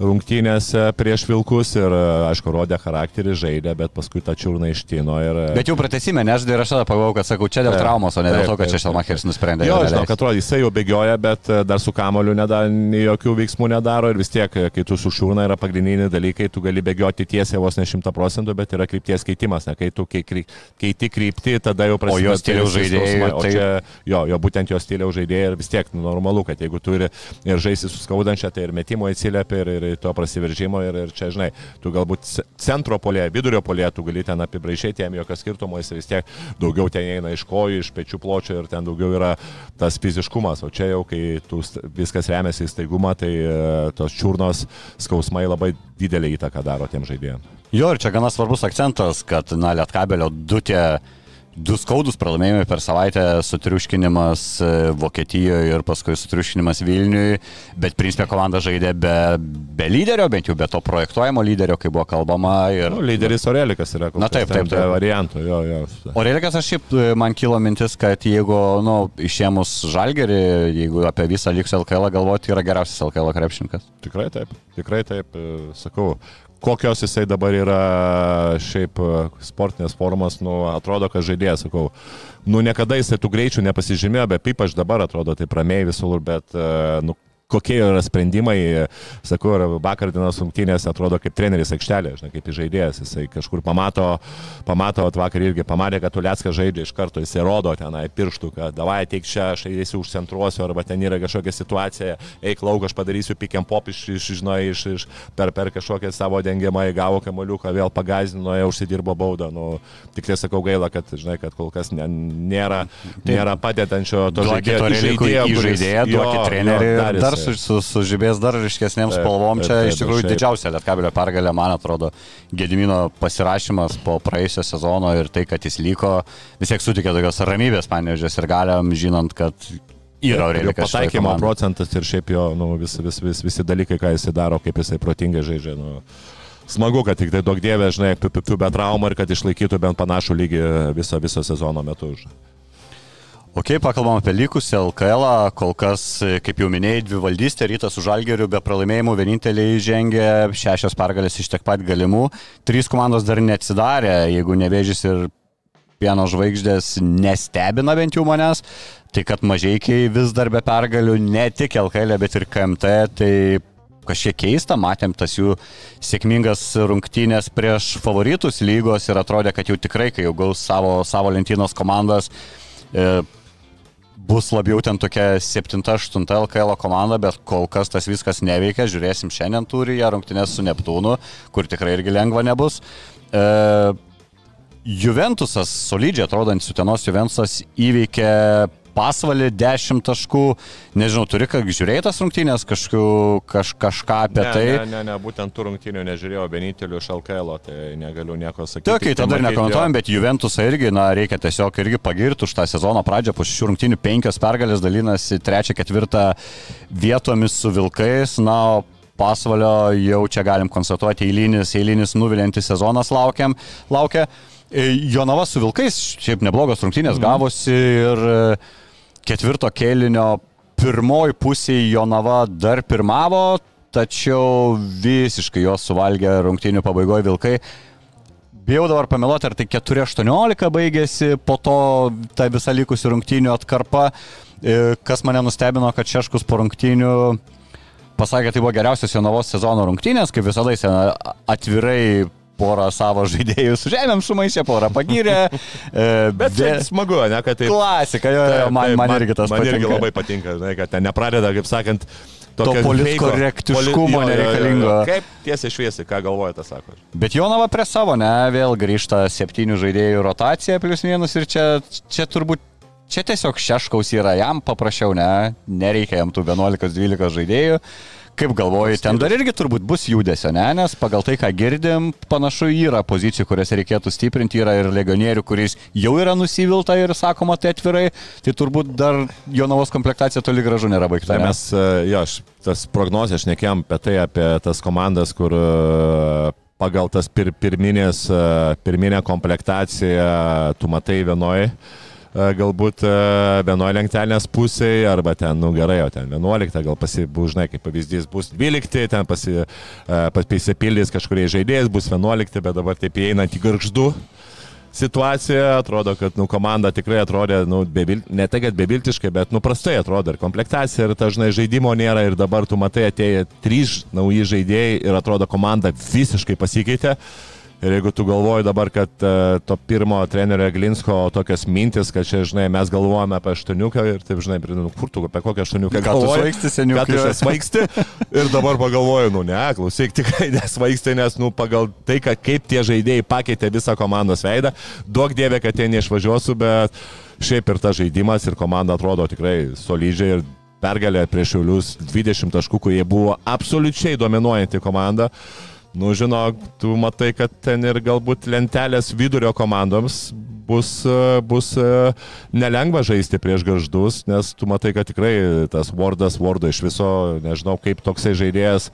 rungtynėse prieš Vilkus ir aišku rodė charakterį, žaidė, bet paskui tą čiurną ištino ir... Bet jau pratesime, nes ir aš tada pagalvojau, kad sakau, čia dėl Taip, traumos, o ne dėl to, kad čia taip, Štelmacheris nusprendė. Jo, žinau, kad atrodo, jisai jau bėgioja, bet e, dar su kamoliu jokių veiksmų nedaro ir vis tiek, e, kai tu su šūna yra pagrindiniai dalykai, tu gali bėgioti tiesiai vos ne šimta procentų, bet yra krypties keitimas, ne, kai tu keiti kryptį, tada jau prasideda. jo stiliaus visi žaidėjai. O tai- čia, jo, jo, būtent jo stiliaus žaidėjai ir vis tiek normalu, kad jeigu turi ir žaisi su skaudančia, tai ir metimo atsiliepia ir, ir to prasiveržimo ir, ir čia, žinai, tu galbūt ce- centro polė, vidurio polė, tu gali ten apibraižyti, jam jokio skirtumo, jis vis tiek daugiau ten eina iš kojų, iš pečių pločio ir ten daugiau yra tas fiziškumas, o čia jau, kai tu, viskas remiasi į staigumą, tai e, tos čiurnos skausmai labai didelį įtaką daro tiem žaidėjams. Jo, ir čia gana svarbus akcentas, kad, na, Lietkabelio du tie du skaudus pralaimėjimai per savaitę, sutriuškinimas e, Vokietijoje ir paskui sutriuškinimas Vilniui, bet principė komanda žaidė be, be lyderio, bent jau be to projektuojamo lyderio, kaip buvo kalbama. Ir... Nu, lyderis Orelikas yra. Na taip, taip, taip. Variantų, jo, jo. Orelikas aš šiaip e, man kilo mintis, kad jeigu, nu, išėmus žalgerį, jeigu apie visą liks LKL galvoti, yra geriausias LKL krepšininkas. Tikrai taip, tikrai taip, e, sakau kokios jisai dabar yra šiaip sportinės formas, nu, atrodo, kad žaidėjas, sakau, nu, niekada jisai tų greičių nepasižymėjo, bet ypač dabar atrodo taip ramiai visur, bet, e, nu, kokie yra sprendimai, sakau, vakar dienos rungtynėse atrodo kaip treneris aikštelė, žinai, kaip žaidėjas, jisai kažkur pamato, pamato, vakar irgi pamatė, kad Tuleckas žaidžia iš karto, jisai rodo tenai pirštų, kad davai ateik čia, aš eisiu užcentruosiu, arba ten yra kažkokia situacija, eik lauk, aš padarysiu pikiam pop iš, iš, žinai, iš, iš, per, per kažkokią savo dengiamą įgavo kamoliuką, vėl pagazino, jau užsidirbo baudą. Nu, tik tai sakau gaila, kad, žinai, kad kol kas ne, nėra, nėra padedančio to žaidėjo. Žaidėjo, žaidėjo, duokit treneriui. Dar dar su, sužibės dar ryškesnėm spalvom. Čia iš tikrųjų didžiausia Lietkabelio pergalė, man atrodo, Gedimino pasirašymas po praėjusio sezono ir tai, kad jis liko, vis tiek sutikė tokios ramybės panežės ir galiam, žinant, kad yra Aurelikas. Pataikymo procentas ir šiaip jo nu, vis, vis, vis, visi dalykai, ką jisai daro, kaip jisai protingai žaidžia. Nu. Smagu, kad tik tai daug dievė, žinai, piu be traumų ir kad išlaikytų bent panašų lygį viso, viso sezono metu. Žinai. Ok, pakalbam apie likusią LKL. -ą. Kol kas, kaip jau minėjai, dvi valdystė, rytas su žalgeriu be pralaimėjimų vieninteliai žengė šešios pergalės iš tiek pat galimų. Trys komandos dar neatsidarė, jeigu nevėžys ir pieno žvaigždės nestebina bent jau manęs. Tai kad mažiekiai vis dar be pergalių, ne tik LKL, bet ir KMT, tai kažkiek keista, matėm tas jų sėkmingas rungtynės prieš favoritus lygos ir atrodė, kad jau tikrai, kai jau gaus savo, savo lentynos komandas, e, bus labiau ten tokia 7-8 LKL komanda, bet kol kas tas viskas neveikia. Žiūrėsim šiandien turi ją rungtynės su Neptūnu, kur tikrai irgi lengva nebus. E, Juventusas, solidžiai atrodantis Utenos Juventusas įveikė pasvalį 10 taškų. Nežinau, turi ką žiūrėjai tas rungtynės, kažku, kaž, kažką apie ne, tai? Ne, ne, ne, būtent tų rungtynių nežiūrėjau, vienintelių iš LKL, tai negaliu nieko sakyti. Taip, okay, tada nekomentuojam, bet Juventusą irgi, na, reikia tiesiog irgi pagirti už tą sezono pradžią, po šių rungtynių penkios pergalės dalinasi trečią, ketvirtą vietomis su Vilkais, na, pasvalio jau čia galim konstatuoti eilinis, eilinis nuvilintis sezonas laukiam, laukia. E, Jonava su Vilkais, šiaip neblogos rungtynės mhm. gavosi ir ketvirto kėlinio pirmoji pusė Jonava dar pirmavo, tačiau visiškai jos suvalgė rungtynių pabaigoje Vilkai. Bijau dabar pameluoti, ar tai 4-18 baigėsi, po to ta visa likusi rungtynių atkarpa. E, kas mane nustebino, kad Šeškus po rungtynių pasakė, tai buvo geriausios Jonavos sezono rungtynės, kaip visada jis atvirai porą savo žaidėjų su žemėm sumaišė, porą pagyrė. E, Bet vė... smagu, ne, kad tai... Klasika, jo, jo, man, taip, man irgi tas man patinka. Man irgi labai patinka, žinai, kad ten nepradeda, kaip sakant, to politkorektiškumo nereikalingo. Kaip tiesiai šviesi, ką galvojate, sako. Bet Jonava prie savo, ne, vėl grįžta septynių žaidėjų rotacija plus minus ir čia, čia turbūt, čia tiesiog šeškaus yra, jam paprašiau, ne, nereikia jam tų 11-12 žaidėjų. Kaip galvoji, ten dar irgi turbūt bus judesio, ne? Nes pagal tai, ką girdim, panašu yra pozicijų, kuriuose reikėtų stiprinti, yra ir legionierių, kuris jau yra nusivilta ir sakoma tai atvirai, tai turbūt dar jo navos komplektacija toli gražu nėra baigta. Tai mes, e, jo, aš tas prognozijas šnekėjom apie tai, apie tas komandas, kur e, pagal tas pir, pirminės, e, pirminę komplektaciją tu matai vienoje galbūt e, vienoje lentelės pusėje, arba ten, nu gerai, o ten 11, gal pasibūžnai, kaip pavyzdys, bus 12, ten pasi, e, pasipildys kažkurie žaidėjas, bus 11, bet dabar taip įeinant į garždu situacija, atrodo, kad nu, komanda tikrai atrodė, nu, bebil, ne tai, kad beviltiškai, bet nu, prastai atrodo ir komplektacija, ir dažnai žaidimo nėra, ir dabar tu matai, atėjo trys nauji žaidėjai ir atrodo, komanda visiškai pasikeitė. Uh, Ir jeigu tu galvoji dabar, kad uh, to pirmo trenerio Glinsko tokias mintis, kad čia, žinai, mes galvojame apie aštuoniuką ir taip, žinai, nu, kur tu apie kokią aštuoniuką galvoji? Svaigsti, seniukai. Kad tu svaigsti ir dabar pagalvoju, nu ne, klausyk, tikrai nesvaigsti, nes, nu, pagal tai, kad, kaip tie žaidėjai pakeitė visą komandos veidą, duok dievė, kad jie neišvažiuosiu, bet šiaip ir tas žaidimas ir komanda atrodo tikrai solidžiai ir pergalė prieš Šiaulius 20 taškų, kurie buvo absoliučiai dominuojanti komanda. Nu, žinok, tu matai, kad ten ir galbūt lentelės vidurio komandoms bus, e, bus e, nelengva žaisti prieš garždus, nes tu matai, kad tikrai tas Wardas Wardo iš viso, nežinau, kaip toksai žaidėjas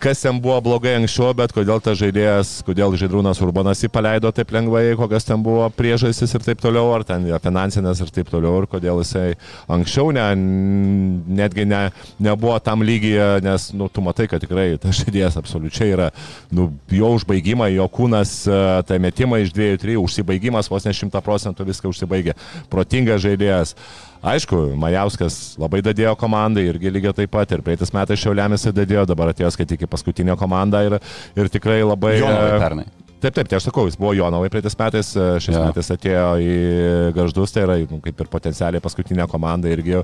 kas ten buvo blogai anksčiau, bet kodėl tas žaidėjas, kodėl Žydrūnas Urbanas jį paleido taip lengvai, kokios ten buvo priežastys ir taip toliau, ar ten finansinės ir taip toliau, ir kodėl jisai anksčiau ne, netgi ne, nebuvo tam lygyje, nes, nu, tu matai, kad tikrai tas žaidėjas absoliučiai yra, nu, jo užbaigimai, jo kūnas, e, tai metimai iš dviejų, trijų, užsibaigimas vos ne šimta procentų viską užsibaigė. Protingas žaidėjas. Aišku, Majauskas labai dadėjo komandai irgi lygiai taip pat ir praeitais metais Šiaulėmis dadėjo, dabar atėjo skaityti paskutinę komandą ir, ir tikrai labai... Jonovai pernai. Taip, taip, tai aš sakau, jis buvo Jonovai praeitais metais, šis ja. metais atėjo į Garždus, tai yra nu, kaip ir potencialiai paskutinė komanda irgi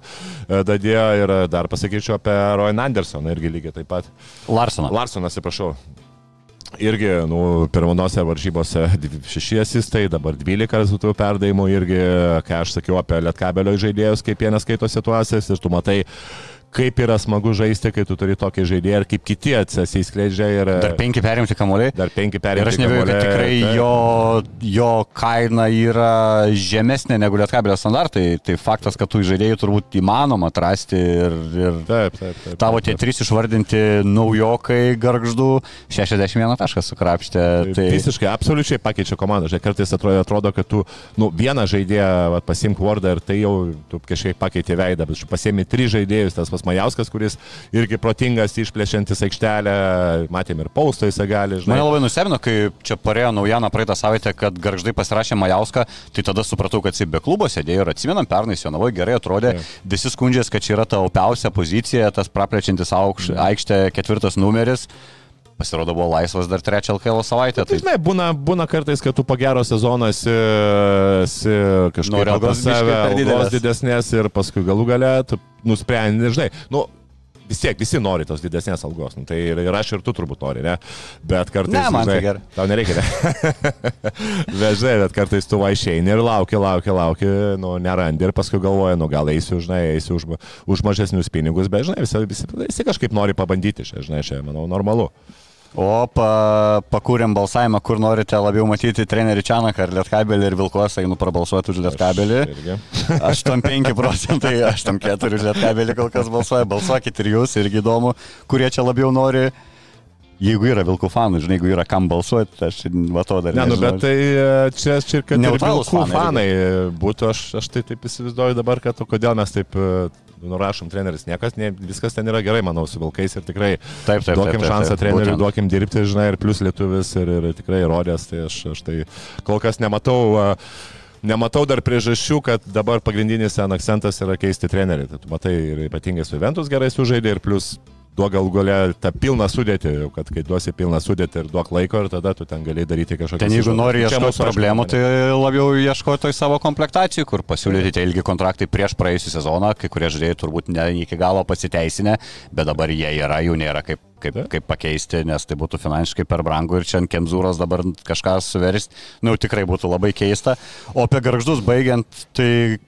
dadėjo ir dar pasakyčiau apie Royan Andersoną irgi lygiai taip pat. Larsoną. Larsoną, atsiprašau irgi, nu, pirmonose varžybose 6 asistai, dabar 12 rezultatų perdavimų irgi, ką aš sakiau apie Lietkabelio žaidėjus, kaip jie neskaito situacijas ir tu matai, kaip yra smagu žaisti, kai tu turi tokį žaidėją ir kaip kiti atsiskleidžia. Ir, dar penki perimti kamuoliai. Dar penki perimti. Ir aš nebejoju, kad tikrai tai. jo, jo kaina yra žemesnė negu lietkabelio standartai. Tai faktas, kad tų žaidėjų turbūt įmanoma atrasti ir, ir taip, taip, taip, tavo tie trys išvardinti naujokai garždų 61 taškas sukrapštė. Tai visiškai, absoliučiai pakeičia komandą. Žinai, kartais atrodo, atrodo, kad tu nu, vieną žaidėją pasimk vardą ir tai jau tu kažkiek pakeitė veidą, bet pasiemi tris žaidėjus, tas pas Majauskas, kuris irgi protingas, išplėšiantis aikštelę, matėm ir paustą jisai gali. Žinai. Mane labai nustebino, kai čia parėjo naujieną praeitą savaitę, kad garždai pasirašė Majauską, tai tada supratau, kad jis be klubo sėdėjo ir atsimenam, pernai Jonavai gerai atrodė, ja. visi skundžiasi, kad čia yra ta opiausia pozicija, tas praplečiantis aukš, aikštė ketvirtas numeris pasirodo buvo laisvas dar trečią LKL savaitę. Tai, tai žinai, būna, būna kartais, kad tu po gero sezono esi, esi kažkaip algos save, algos didesnės ir paskui galų gale tu nusprendi, žinai, nu, vis tiek visi nori tos didesnės algos. Nu, tai ir, ir aš ir tu turbūt nori, ne? Bet kartais... Ne, man žinai, tai gerai. Tau nereikia, ne? bet žinai, bet kartais tu va išeini ir lauki, lauki, lauki, nu, nerandi ir paskui galvoji, nu, gal eisiu, žinai, eisiu už, už mažesnius pinigus, bet, žinai, visi, visi, visi kažkaip nori pabandyti, žinai, čia, manau, normalu. O pa, pakūrėm balsavimą, kur norite labiau matyti trenerių Čianaką ar Lietkabelį ir Vilkos, einu prabalsuoti už Lietkabelį. 85 procentai, 84 už Lietkabelį kol kas balsuoja, balsuokit ir jūs, irgi įdomu, kurie čia labiau nori. Jeigu yra Vilkų fanų, žinai, jeigu yra kam balsuoti, aš va to dar ne. Ne, nu, bet tai e, čia, čia ir kad Neutralus Vilkų fanai, fanai būtų, aš, aš tai taip įsivaizduoju dabar, kad kodėl mes taip e, nurašom treneris, niekas, ne, viskas ten yra gerai, manau, su Vilkais ir tikrai taip, taip, duokim taip, taip, šansą taip, treneriui, būtent. duokim dirbti, žinai, ir plus lietuvis ir, ir tikrai rodės, tai aš, aš tai kol kas nematau. Nematau dar priežasčių, kad dabar pagrindinis ten akcentas yra keisti trenerių. Tai tu matai ir ypatingai su Ventus gerai sužaidė ir plus duok gal galę tą pilną sudėtį, kad kai duosi pilną sudėtį ir duok laiko ir tada tu ten gali daryti kažkokią... Ten jeigu nori ieškoti problemų, tai labiau ieškoti savo komplektacijų, kur pasiūlyti tie ilgi kontraktai prieš praėjusią sezoną, kai kurie žaidėjai turbūt ne iki galo pasiteisinę, bet dabar jie yra, jų nėra kaip, kaip, kaip pakeisti, nes tai būtų finansiškai per brangu ir čia ant Kenzūros dabar kažką suversti, nu tikrai būtų labai keista. O apie garždus baigiant, tai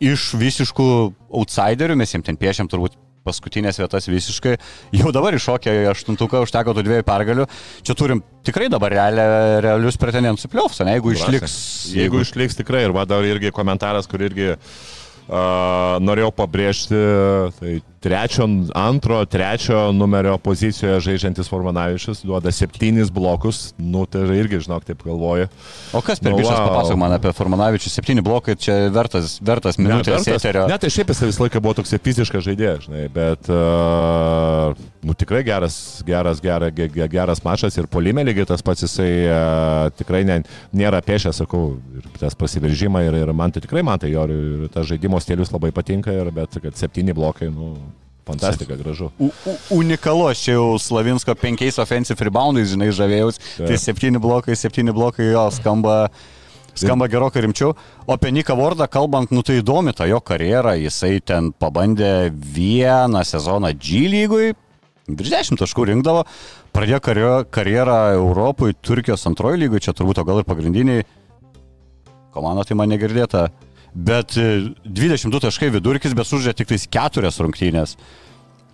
iš visiškų outsiderių mes jiems ten piešiam turbūt paskutinės vietas visiškai. Jau dabar iššokė į aštuntuką, užteko tų dviejų pergalių. Čia turim tikrai dabar realia, realius pretendentus į pliovsą, jeigu išliks. Jeigu, jeigu išliks tikrai, ir va dar irgi komentaras, kur irgi uh, norėjau pabrėžti, tai trečio, antro, trečio numerio pozicijoje žaidžiantis Formanavičius duoda septynis blokus, nu tai irgi, žinok, taip galvoju. O kas per nu, wow. papasako man apie Formanavičius, septyni blokai, čia vertas, vertas minutės ne, eterio. Ne, tai šiaip jis visą laiką buvo toks fiziškas žaidėjas, žinai, bet, uh, nu tikrai geras, geras, geras, geras mačas ir polime lygiai tas pats jisai uh, tikrai ne, nėra pešęs, sakau, ir tas prasiveržimai ir, ir man tai tikrai man tai jo ir tas žaidimo stilius labai patinka, ir, bet kad septyni blokai, nu, Fantastika, gražu. U, u, unikalu, aš čia jau Slavinsko penkiais offensive reboundais, žinai, žavėjus. Ja. Tai septyni blokai, septyni blokai jo skamba. Skamba gerokai rimčiau. O apie Niką Vordą kalbant, nu tai įdomi ta jo karjera. Jisai ten pabandė vieną sezoną G lygui, virš 10 taškų rinkdavo, pradėjo karjerą Europoje, Turkijos antrojo lygoje, čia turbūt o gal ir pagrindiniai. Komanda tai man negirdėta bet 22 e, taškai vidurkis, bet sužaidė tik tais keturias rungtynės.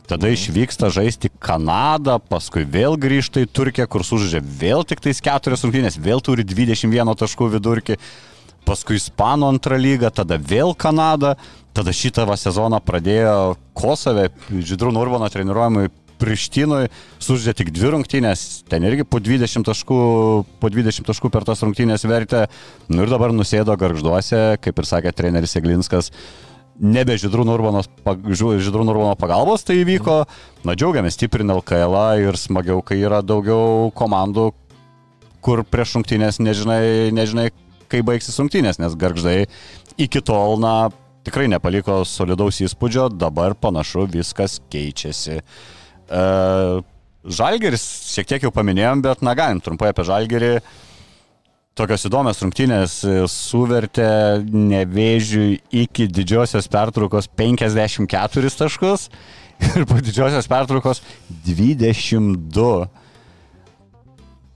tada išvyksta žaisti Kanadą, paskui vėl grįžta į Turkiją, kur sužaidžia vėl tik tais keturias rungtynės, vėl turi 21 taškų vidurkį, paskui Ispanų antrą lygą, tada vėl Kanada, tada šitą sezoną pradėjo Kosove, Žydrų Nurbano treniruojamui Prištinui, sužaidė tik dvi rungtynės, ten irgi po 20 taškų, po 20 taškų per tas rungtynės vertė, nu ir dabar nusėdo garžduose, kaip ir sakė treneris Eglinskas, nebe Žydrų Nurbano pagalbos tai įvyko, na džiaugiamės stiprina LKL ir smagiau, kai yra daugiau komandų, kur prieš rungtynės nežinai, nežinai, kai baigsis rungtynės, nes garždai iki tol, na, tikrai nepaliko solidaus įspūdžio, dabar panašu viskas keičiasi. Uh, Žalgeris, šiek tiek jau paminėjom, bet na galim trumpai apie Žalgerį. Tokios įdomios rungtynės suvertė nevėžiui iki didžiosios pertraukos 54 taškus ir po didžiosios pertraukos 22.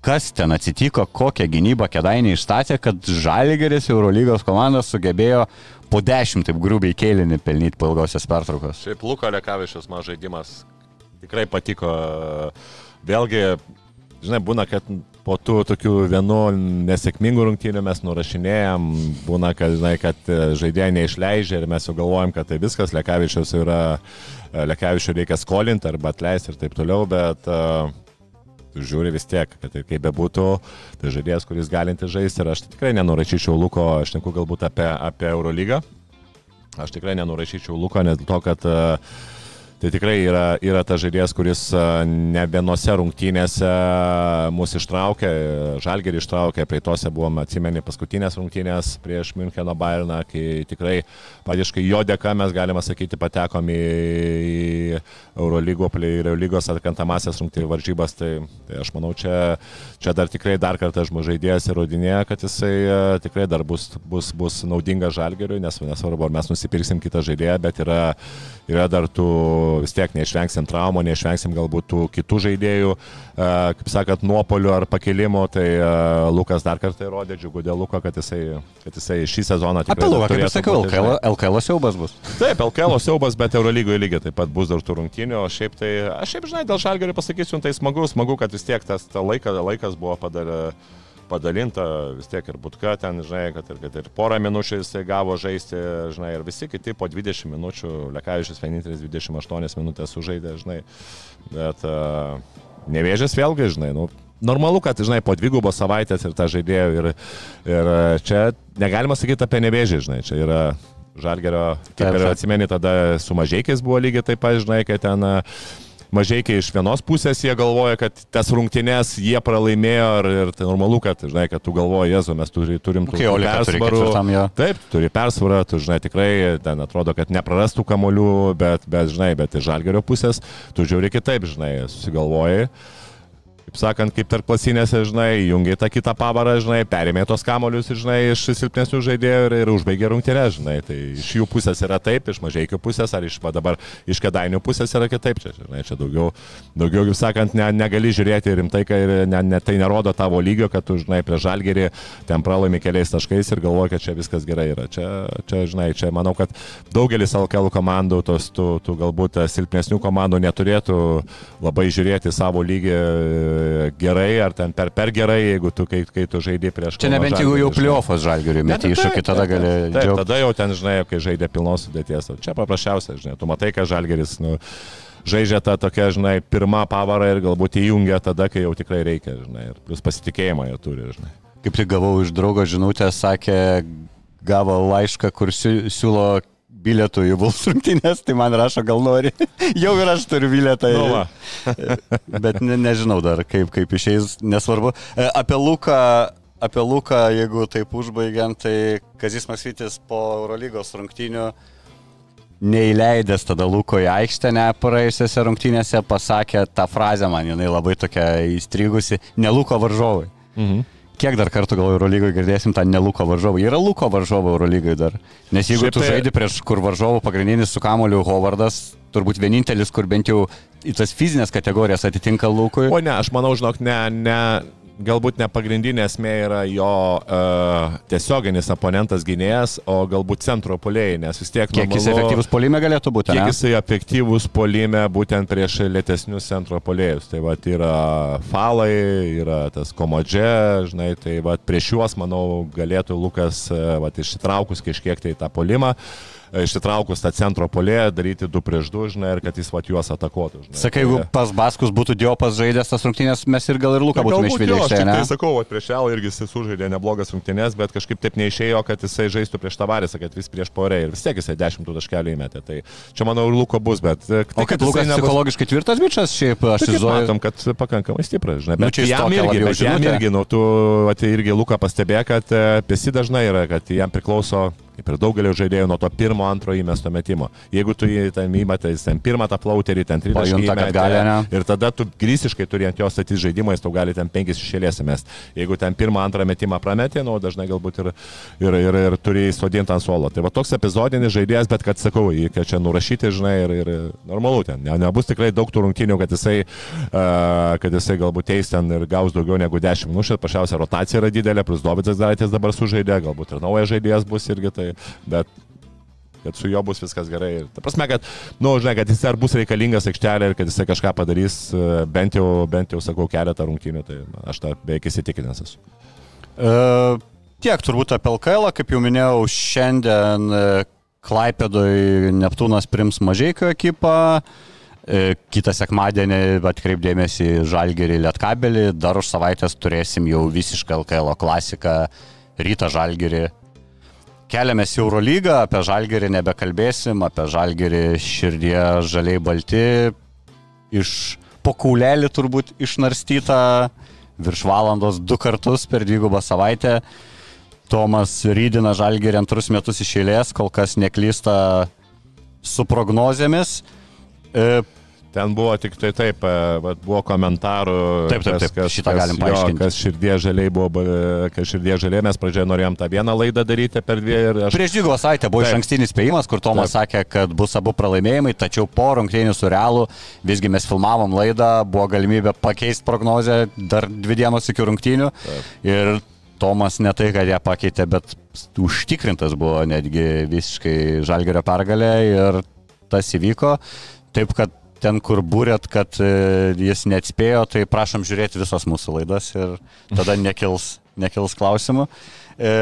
Kas ten atsitiko, kokią gynybą kedainį išstatė, kad Žalgeris Eurolygos komandas sugebėjo po 10 taip grubiai kėlinį pelnyti po ilgosios pertraukos. Šiaip Luko Lekavičius man žaidimas tikrai patiko. Vėlgi, žinai, būna, kad po tų tokių vienų nesėkmingų rungtynių mes nurašinėjom, būna, kad, žinai, kad žaidėjai neišleidžia ir mes jau galvojam, kad tai viskas, Lekavičius yra, Lekavičius reikia skolinti arba atleisti ir taip toliau, bet uh, žiūri vis tiek, kad ir kaip bebūtų, tai žaidėjas, kuris galinti žaisti ir aš tikrai nenurašyčiau Luko, aš neku galbūt apie, apie Eurolygą, aš tikrai nenurašyčiau Luko, nes to, kad uh, Tai tikrai yra, yra tas žaidėjas, kuris ne vienose rungtynėse mus ištraukė, žalgerį ištraukė, prie tose buvom, atsimeni, paskutinės rungtynės prieš Müncheno Bayerną, kai tikrai patiškai jo dėka mes galime sakyti patekom į, į Eurolygo, Eurolygos atkantamasias rungtynių varžybas. Tai, tai aš manau, čia, čia dar tikrai dar kartą žaidėjas įrodinėja, kad jisai tikrai dar bus, bus, bus naudingas žalgeriui, nes nesvarbu, ar mes nusipirksim kitą žaidėją, bet yra, yra dar tų vis tiek neišvengsim traumų, neišvengsim galbūt tų kitų žaidėjų, kaip sakant, nuopolių ar pakelimo, tai Lukas dar kartą įrodė, džiugu dėl Luko, kad jisai, kad jisai šį sezoną tikrai... Apie Luką, kaip ir sakiau, LKL, LKL siaubas bus. Taip, LKL siaubas, bet Eurolygoje lygiai taip pat bus dar tų rungtynių, o šiaip tai, aš šiaip žinai, dėl žalgerio pasakysiu, tai smagu, smagu, kad vis tiek tas ta laika, laikas buvo padarė padalinta vis tiek ir būtka ten, žinai, kad ir, kad ir porą minučių jisai gavo žaisti, žinai, ir visi kiti po 20 minučių, Lekavičius vienintelis 28 minutės sužaidė, žinai, bet uh, nevėžės vėlgi, žinai, nu, normalu, kad, žinai, po dvigubos savaitės ir tą žaidėjų ir, ir čia negalima sakyti apie nevėžį, žinai, čia yra Žalgerio, kaip ir atsimeni, tada su mažiekiais buvo lygiai taip pat, žinai, kad ten uh, mažiekiai iš vienos pusės jie galvoja, kad tas rungtynės jie pralaimėjo ir, ir tai normalu, kad, žinai, kad tu galvoji, Jezu, mes turi, turim tų okay, persvarų. Turi Taip, turi persvarą, tu, žinai, tikrai ten atrodo, kad neprarastų kamolių, bet, bet, žinai, bet iš žalgerio pusės tu žiūri kitaip, žinai, susigalvojai kaip sakant, kaip tarp klasinėse, žinai, jungiai tą kitą pavarą, žinai, perėmė tos kamolius, žinai, iš silpnesnių žaidėjų ir, ir užbaigė rungtynę, žinai. Tai iš jų pusės yra taip, iš mažiekių pusės, ar iš va, dabar iš kedainių pusės yra kitaip. Čia, žinai, čia daugiau, daugiau kaip sakant, ne, negali žiūrėti rimtai, kai ne, ne, tai nerodo tavo lygio, kad tu, žinai, prie žalgerį ten pralaimi keliais taškais ir galvoji, kad čia viskas gerai yra. Čia, čia, žinai, čia manau, kad daugelis LKL komandų, tos, tų, tų galbūt silpnesnių komandų neturėtų labai žiūrėti savo lygį gerai, ar ten per, per gerai, jeigu tu, kai, kai tu žaidži prieš... Čia nebent jeigu jau pliofas žalgeriui meti iššūkį, tada gali... Taip, taip, tada jau ten, žinai, kai žaidė pilnos sudėties. Čia paprasčiausia, žinai, tu matai, kad žalgeris, nu, žaidžia tą tokią, žinai, pirmą pavarą ir galbūt įjungia tada, kai jau tikrai reikia, žinai, ir plus pasitikėjimą jie turi, žinai. Kaip tik gavau iš draugo žinutę, sakė, gavo laišką, kur siūlo bilietų į Vuls rungtynės, tai man rašo, gal nori. Jau ir aš turiu bilietą. Nu, bet ne, nežinau dar, kaip, kaip išeis, nesvarbu. E, apie Luką, apie Luką, jeigu taip užbaigiant, tai Kazis Maksytis po Eurolygos rungtynių neįleidęs tada Luko į aikštę ne praėjusiose rungtynėse pasakė tą frazę man, jinai labai tokia įstrigusi, ne Luko varžovai. Mhm kiek dar kartų gal Eurolygoje girdėsim tą neluko varžovą. Yra luko varžovų Eurolygoje dar. Nes jeigu Šiaip tu tai... žaidži prieš kur varžovų pagrindinis su kamoliu Hovardas, turbūt vienintelis, kur bent jau į tas fizinės kategorijas atitinka lukui. O ne, aš manau, žinok, ne, ne, galbūt ne pagrindinė esmė yra jo uh, tiesioginis oponentas gynėjas, o galbūt centro polėjai, nes vis tiek... Kiek jis normalu- efektyvus polime galėtų būti? Kiek ne? jisai efektyvus polime būtent prieš lėtesnius centro polėjus. Tai va, yra falai, yra tas komodžė, žinai, tai va, prieš juos, manau, galėtų Lukas va, išsitraukus kažkiek tai tą polimą, e, išsitraukus tą centro polėją, daryti 2 prieš 2, žinai, ir kad jis va, juos atakuotų. Žinai. Sakai, jeigu pas Baskus būtų Diopas žaidęs tas rungtynės, mes ir gal ir Luką būtume Galbūt išvydę jo, iš aš tik. Tai sakau, va, prieš Elą irgi jis sužaidė neblogas rungtynės, bet kažkaip taip neišėjo, kad jisai žaistų prieš Tavarisą, kad vis prieš porę ir vis tiek jisai 10 taškelių įmetė. Tai čia manau ir Luko bus, bet... e, Tai, O kaip Lukas psichologiškai tvirtas bičias, šiaip aš Tai įsivaizduoju. matom, kad pakankamai stipras, žinai. Nu, Bet čia jis jam irgi, bet jam irgi, nu, tu, tai irgi Luką pastebė, kad e, pesi dažnai yra, kad jam priklauso, kaip ir daugelio žaidėjų, nuo to pirmo, antro įmesto metimo. Jeigu tu jį ten įmetai, jis ten pirmą tą plauterį, ten tritaškį ne? Ir tada tu grįsiškai turi ant jo statyti žaidimą, jis tau gali ten penkis išėlės mest. Jeigu ten pirmą, antrą metimą prametė, nu, dažnai galbūt ir, ir, ir, ir turi įsodinti ant suolo. Tai va toks epizodinis žaidėjas, bet kad sakau, jį čia nurašyti, žinai, ir, ir normalu ten. Ne, nebus tikrai daug tų rungtynių, kad jisai, uh, kad jisai galbūt eis ten ir gaus daugiau negu 10 minučių. Pašiausia rotacija yra didelė, plus Dovicas Zaitis dabar sužaidė, galbūt ir naujas žaidėjas bus irgi tai, bet kad su juo bus viskas gerai. Ir, ta prasme, kad, na, nu, žinai, kad jis ar bus reikalingas aikštelė ir kad jisai kažką padarys, e, bent jau, bent jau sakau, keletą rungtynių, tai aš tą beveik įsitikinęs esu. E, tiek turbūt apie LKL, kaip jau minėjau, šiandien e, Klaipėdoj Neptūnas prims Mažieikio ekipą. Kitą sekmadienį atkreipdėmėsi Žalgerį Lietkabelį, dar už savaitės turėsim jau visišką LKL klasiką Rytą Žalgerį. Keliamės į Eurolygą, apie Žalgerį nebekalbėsim, apie Žalgerį širdie žaliai balti, iš pokaulelį turbūt išnarstyta virš valandos du kartus per dvigubą savaitę. Tomas Rydina Žalgerį antrus metus iš eilės, kol kas neklysta su prognozėmis. E, Ten buvo tik tai taip, e, vat buvo komentarų. Taip, taip, taip, šitą galim paaiškinti. Jo, kas širdie žaliai buvo, kas širdie žaliai, mes pradžioje norėjom tą vieną laidą daryti per dvi ir aš... Prieš dvigubą savaitę buvo iš Taip. ankstinis spėjimas, kur Tomas sakė, kad bus abu pralaimėjimai, tačiau po rungtynių su Realu visgi mes filmavom laidą, buvo galimybė pakeisti prognozę dar dvi dienos iki rungtynių. Taip. Ir Tomas ne tai, kad ją pakeitė, bet užtikrintas buvo netgi visiškai žalgerio pergalė ir tas įvyko. Taip, kad ten, kur būrėt, kad e, jis neatspėjo, tai prašom žiūrėti visas mūsų laidas ir tada nekils, nekils klausimų. E,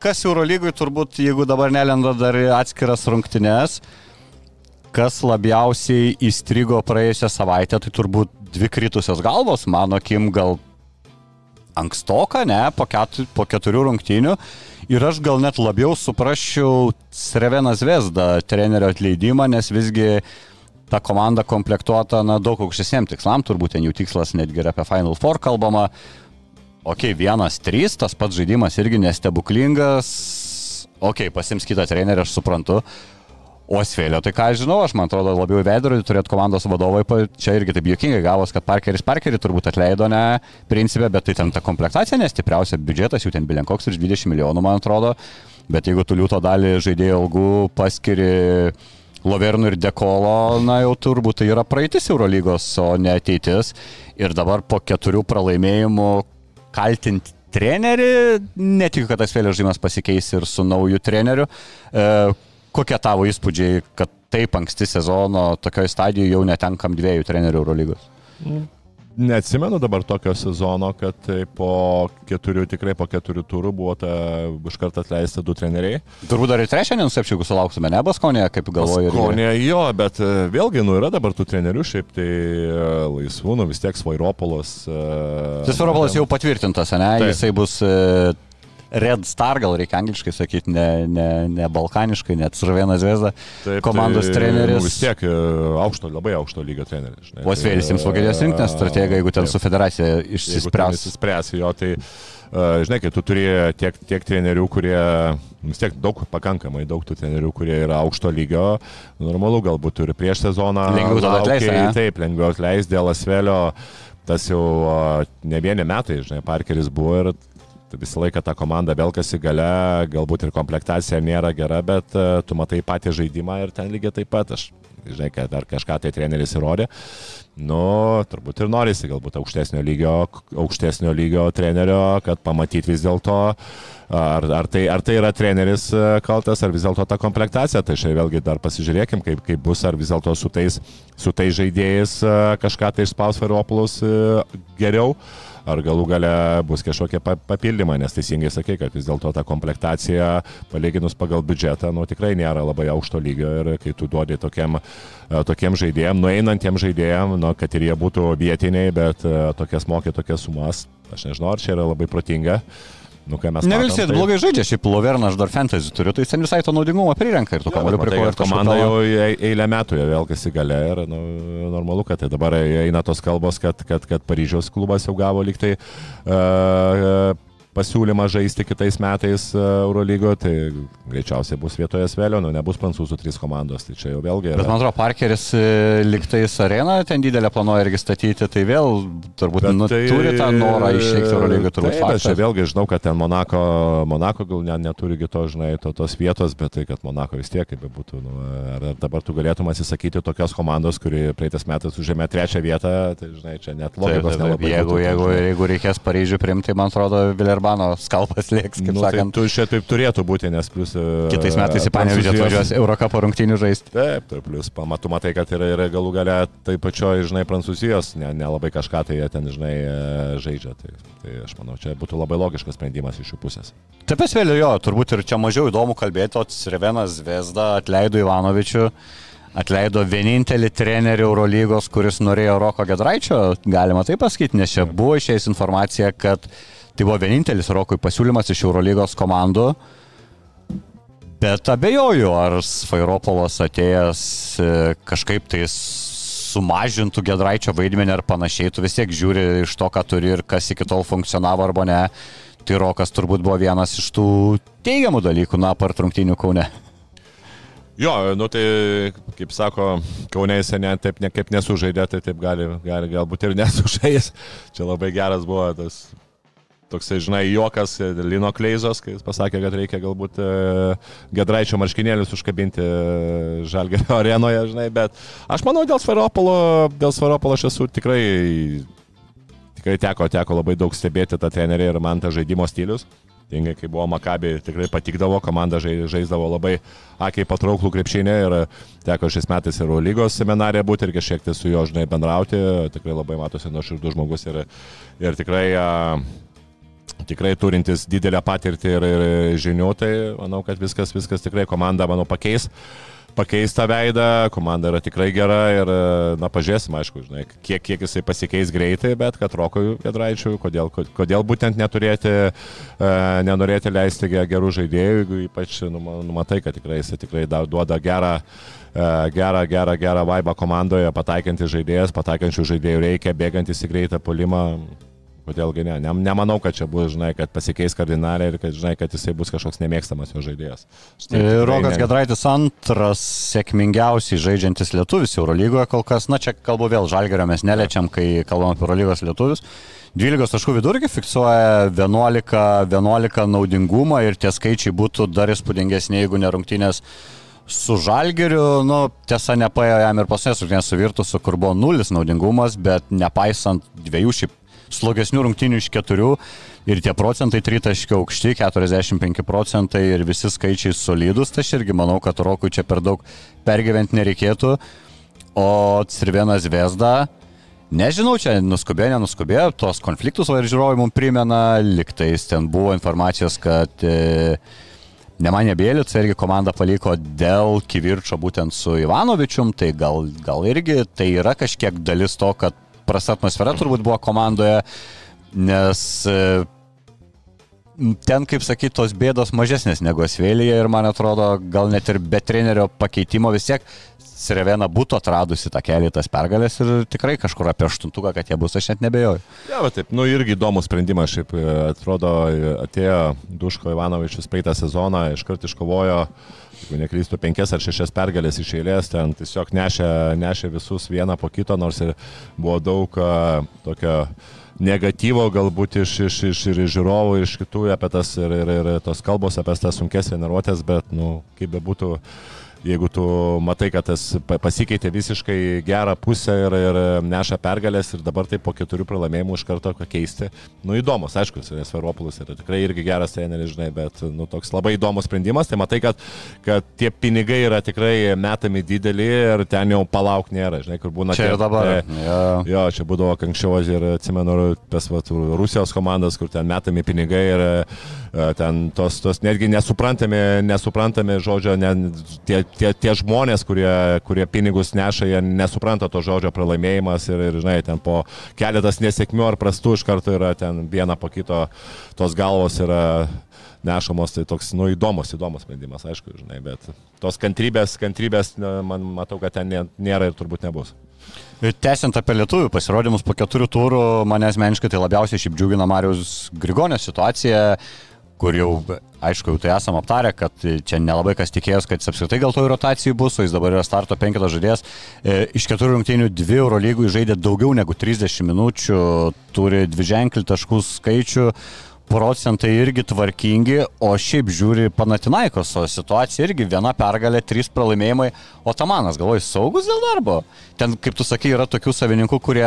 kas Eurolygui turbūt, jeigu dabar nelenda dar atskiras rungtynes, kas labiausiai įstrigo praėjusią savaitę, tai turbūt dvi kritusios galvos, mano akim gal ankstoka, ne, po, ketur, po keturių rungtynių. Ir aš gal net labiau suprasčiau Sreveną Zvezdą trenerio atleidimą, nes visgi ta komanda komplektuota na, daug aukštesniam tikslam, turbūt ten jų tikslas netgi ir apie Final Four kalbama. Ok, vienas, trys, tas pats žaidimas irgi nestebuklingas. Ok, pasims kitą trenerį, aš suprantu. O Svėlio, tai ką aš žinau, aš man atrodo labiau veidrodį turėtų komandos vadovai, čia irgi taip juokingai gavos, kad Parkeris Parkerį turbūt atleido, ne, principė, bet tai ten ta komplektacija nestipriausia, biudžetas jau ten bilenkoks virš 20 milijonų, man atrodo, bet jeigu tu liūto dalį žaidėjų algų paskiri Lovernų ir Dekolo, na jau turbūt tai yra praeitis Eurolygos, o ne ateitis. Ir dabar po keturių pralaimėjimų kaltinti trenerį, netikiu, kad tas vėliau žaidimas pasikeis ir su nauju treneriu. E, kokie tavo įspūdžiai, kad taip anksti sezono tokioje stadijoje jau netenkam dviejų trenerių Eurolygos? Neatsimenu dabar tokio sezono, kad tai po keturių, tikrai po keturių turų buvo ta iš karto atleista du treneriai. Turbūt dar ir trečią nenustepčiau, jeigu sulauksime ne Baskonė, kaip galvoju. irgi. Konė jo, bet e, vėlgi, nu yra dabar tų trenerių, šiaip tai e, laisvų, nu vis tiek Svairopolas. Tas Europolas jau patvirtintas, ne? Taip. Jisai bus e, Red Star, gal reikia angliškai sakyti, ne, ne, ne balkaniškai, net Survena Zvezda. Taip, komandos tai, treneris. Nu, vis tiek e, aukšto, labai aukšto lygio treneris. Vos Tai, vėlis jums Vokietijos rinktinės strategija, jeigu ten taip. su federacija išsispręs. Išsispręs jo, tai uh, žinai, kai tu turi tiek, tiek trenerių, kurie, vis tiek daug, pakankamai daug tų trenerių, kurie yra aukšto lygio, normalu, galbūt turi prieš sezoną. Lengviau tada laukei, atleist, ane? Taip, lengviau atleis dėl Asvelio, tas jau ne vieni metai, žinai, Parkeris buvo ir visą laiką ta komanda velkasi gale, galbūt ir komplektacija nėra gera, bet e, tu matai patį žaidimą ir ten lygiai taip pat aš, žinai, kad dar kažką tai treneris įrodė. Nu, turbūt ir norisi galbūt aukštesnio lygio, aukštesnio lygio trenerio, kad pamatyti vis dėlto, ar, ar, tai, ar tai yra treneris e, kaltas, ar vis dėlto ta komplektacija. Tai šiai vėlgi dar pasižiūrėkim, kaip, kaip bus, ar vis dėlto su tais, su tais žaidėjais e, kažką tai išspaus Varopulus geriau ar galų gale bus kažkokie papildymai, nes teisingai sakai, kad vis dėlto ta komplektacija, palyginus pagal biudžetą, nu, tikrai nėra labai aukšto lygio ir kai tu duodi tokiam, e, tokiem žaidėjim, nueinantiem žaidėjim, nu, kad ir jie būtų vietiniai, bet e, tokias mokė tokias sumas, aš nežinau, ar čia yra labai protinga. Nu, ne visi tai... blogai žaidžia, šiaip Loverną aš dar fantasy turiu, tai ten visai to naudingumo prirenka ir tu kamoliu prikoja. Komanda jau eilę metų jau vėl kas įgalė ir nu, normalu, kad tai dabar eina tos kalbos, kad, kad, kad Paryžiaus klubas jau gavo liktai uh, pasiūlymą žaisti kitais metais e, Eurolygo, tai greičiausiai bus vietoje Svelio, nu nebus prancūzų trys komandos, tai čia jau vėlgi. Yra... Bet man atrodo, Parkeris e, liktais areną ten didelę planuoja irgi statyti, tai vėl turbūt nu, tai, turi tą norą išlikti Eurolygo, turbūt. Taip, aš čia vėlgi žinau, kad ten Monako, Monako gal ne, neturi to, žinai, to, tos vietos, bet tai, kad Monako vis tiek, kaip bebūtų, nu, ar, ar dabar tu galėtum atsisakyti tokios komandos, kuri praeitas metais užėmė trečią vietą, tai žinai, čia net logikos nelabai. Jeigu, būtų, jeigu, jeigu reikės Paryžių priimti, man atrodo, Viler Vilerbano skalpas lieks, kaip nu, tai sakant. Tai tu čia taip turėtų būti, nes plus... E, Kitais metais į Panevižę atvažiuos Eurocapo rungtynių žaisti. Taip, taip, plus pamatu matai, kad yra, yra galų gale tai pačioje, žinai, Prancūzijos, nelabai ne kažką tai jie ten, žinai, e, žaidžia. Tai, tai aš manau, čia būtų labai logiškas sprendimas iš jų pusės. Taip, es vėliau jo, turbūt ir čia mažiau įdomu kalbėti, o Srevenas Vesda atleido Ivanovičių atleido vienintelį trenerių Eurolygos, kuris norėjo Roko Gedraičio, galima taip pasakyti, nes čia buvo išėjęs informacija, kad Tai buvo vienintelis Rokui pasiūlymas iš Eurolygos komandų. Bet abejoju, ar Svairopolas atėjęs e, kažkaip tai sumažintų Gedraičio vaidmenį ar panašiai, tu vis tiek žiūri iš to, ką turi ir kas iki tol funkcionavo arba ne. Tai Rokas turbūt buvo vienas iš tų teigiamų dalykų, na, apart rungtynių Kaune. Jo, nu tai, kaip sako, Kaunė jis ne, taip ne, kaip nesužaidė, tai taip gali, gali galbūt ir nesužaidęs. Čia labai geras buvo tas toksai, žinai, juokas Lino Kleizos, kai jis pasakė, kad reikia galbūt e, Gedraičio marškinėlius užkabinti e, Žalgerio arenoje, žinai, bet aš manau, dėl Svaropolo, dėl Svaropolo aš esu tikrai, tikrai teko, teko labai daug stebėti tą trenerį ir man tas žaidimo stilius. Tingai, kai buvo Makabi, tikrai patikdavo, komanda žaisdavo labai akiai patrauklų krepšinį ir teko šiais metais ir lygos seminarė būti ir kažkiek tai su juo, žinai, bendrauti. Tikrai labai matosi nuoširdus žmogus ir, ir tikrai uh, tikrai turintis didelę patirtį ir, ir žinių, tai manau, kad viskas, viskas tikrai komanda, manau, pakeis. Pakeis tą veidą, komanda yra tikrai gera ir, na, pažiūrėsim, aišku, žinai, kiek, kiek jisai pasikeis greitai, bet kad Rokui Vedraičiui, kodėl, kodėl būtent neturėti, e, nenorėti leisti gerų žaidėjų, jeigu ypač numatai, kad tikrai jisai tikrai duoda gerą, e, gerą, gerą, gerą vaibą komandoje, pataikantis žaidėjas, pataikančių žaidėjų reikia, bėgantis į greitą polimą, Kodėlgi ne? ne? Nemanau, kad čia bus, žinai, kad pasikeis kardinaliai ir kad, žinai, kad jisai bus kažkoks nemėgstamas jo žaidėjas. Štai, Rokas ne... Gedraitis antras sėkmingiausiai žaidžiantis lietuvis Eurolygoje kol kas. Na, čia kalbu vėl žalgerio, mes neliečiam, kai kalbam apie Eurolygos lietuvius. 12 taškų vidurkį fiksuoja 11, 11 naudingumą ir tie skaičiai būtų dar įspūdingesni, jeigu nerungtynės su Žalgeriu, nu, tiesa, nepaėjo jam ir pasės rungtynės su Virtusu, kur buvo nulis naudingumas, bet nepaisant dviejų šiaip slogesnių rungtynių iš keturių ir tie procentai tritaškiai aukšti, 45 procentai ir visi skaičiai solidus, tai aš irgi manau, kad Rokui čia per daug pergyventi nereikėtų. O Cirvenas Vesda, nežinau, čia nuskubėjo, nenuskubėjo, tos konfliktus va ir žiūrovai mums primena, liktais ten buvo informacijos, kad e, Nemanė Bėlica irgi komanda paliko dėl kivirčio būtent su Ivanovičium, tai gal, gal irgi tai yra kažkiek dalis to, kad prasta atmosfera turbūt buvo komandoje, nes e, ten, kaip sakyti, tos bėdos mažesnės negu Asvėlyje ir man atrodo, gal net ir be trenerio pakeitimo vis tiek Srevena būtų atradusi tą kelią tas pergalės ir tikrai kažkur apie aštuntuką, kad jie bus, aš net nebejoju. Ja, bet taip, nu irgi įdomus sprendimas, šiaip e, atrodo, atėjo Duško Ivanovičius praeitą sezoną, iškart iškovojo uh, jeigu neklystu, penkias ar šešias pergalės iš eilės, ten tiesiog nešė, nešė visus vieną po kito, nors ir buvo daug tokio negatyvo galbūt iš, iš, iš, ir iš žiūrovų, iš kitų apie tas ir, ir, ir tos kalbos apie tas sunkes treniruotės, bet, nu, kaip be būtų, jeigu tu matai, kad tas pasikeitė visiškai gerą pusę ir, ir neša pergalės ir dabar tai po keturių pralaimėjimų iš karto keisti. Nu įdomus, aišku, Sveropolis yra tikrai irgi geras treneris, žinai, bet nu, toks labai įdomus sprendimas. Tai matai, kad, kad tie pinigai yra tikrai metami dideli ir ten jau palauk nėra, žinai, kur būna. Čia ir dabar. Tai, jo. jo, čia būdavo anksčiau ir atsimenu tas va, Rusijos komandas, kur ten metami pinigai ir E, ten tos, tos netgi nesuprantami, nesuprantami žodžio, ne, tie, tie, tie žmonės, kurie, kurie pinigus neša, jie nesupranta to žodžio pralaimėjimas ir, ir, žinai, ten po keletas nesėkmių ar prastų iš karto yra ten viena po kito tos galvos yra nešamos, tai toks, nu, įdomus, įdomus sprendimas, aišku, žinai, bet tos kantrybės, kantrybės, man matau, kad ten nėra ir turbūt nebus. Tęsiant apie lietuvių pasirodymus po keturių turų, mane asmeniškai tai labiausiai šiaip džiugina Marijos Grigonio situacija kur jau, aišku, jau tai esam aptarę, kad čia nelabai kas tikėjos, kad jis apskritai gal to rotacijų bus, o jis dabar yra starto penketo žaidėjas. E, iš keturių rungtynių dvi Euro lygų žaidė daugiau negu 30 minučių, turi dvi ženklį taškų skaičių procentai irgi tvarkingi, o šiaip žiūri Panatinaikos, o situacija irgi viena pergalė, trys pralaimėjimai, o Tamanas, galvoju, saugus dėl darbo. Ten, kaip tu sakai, yra tokių savininkų, kurie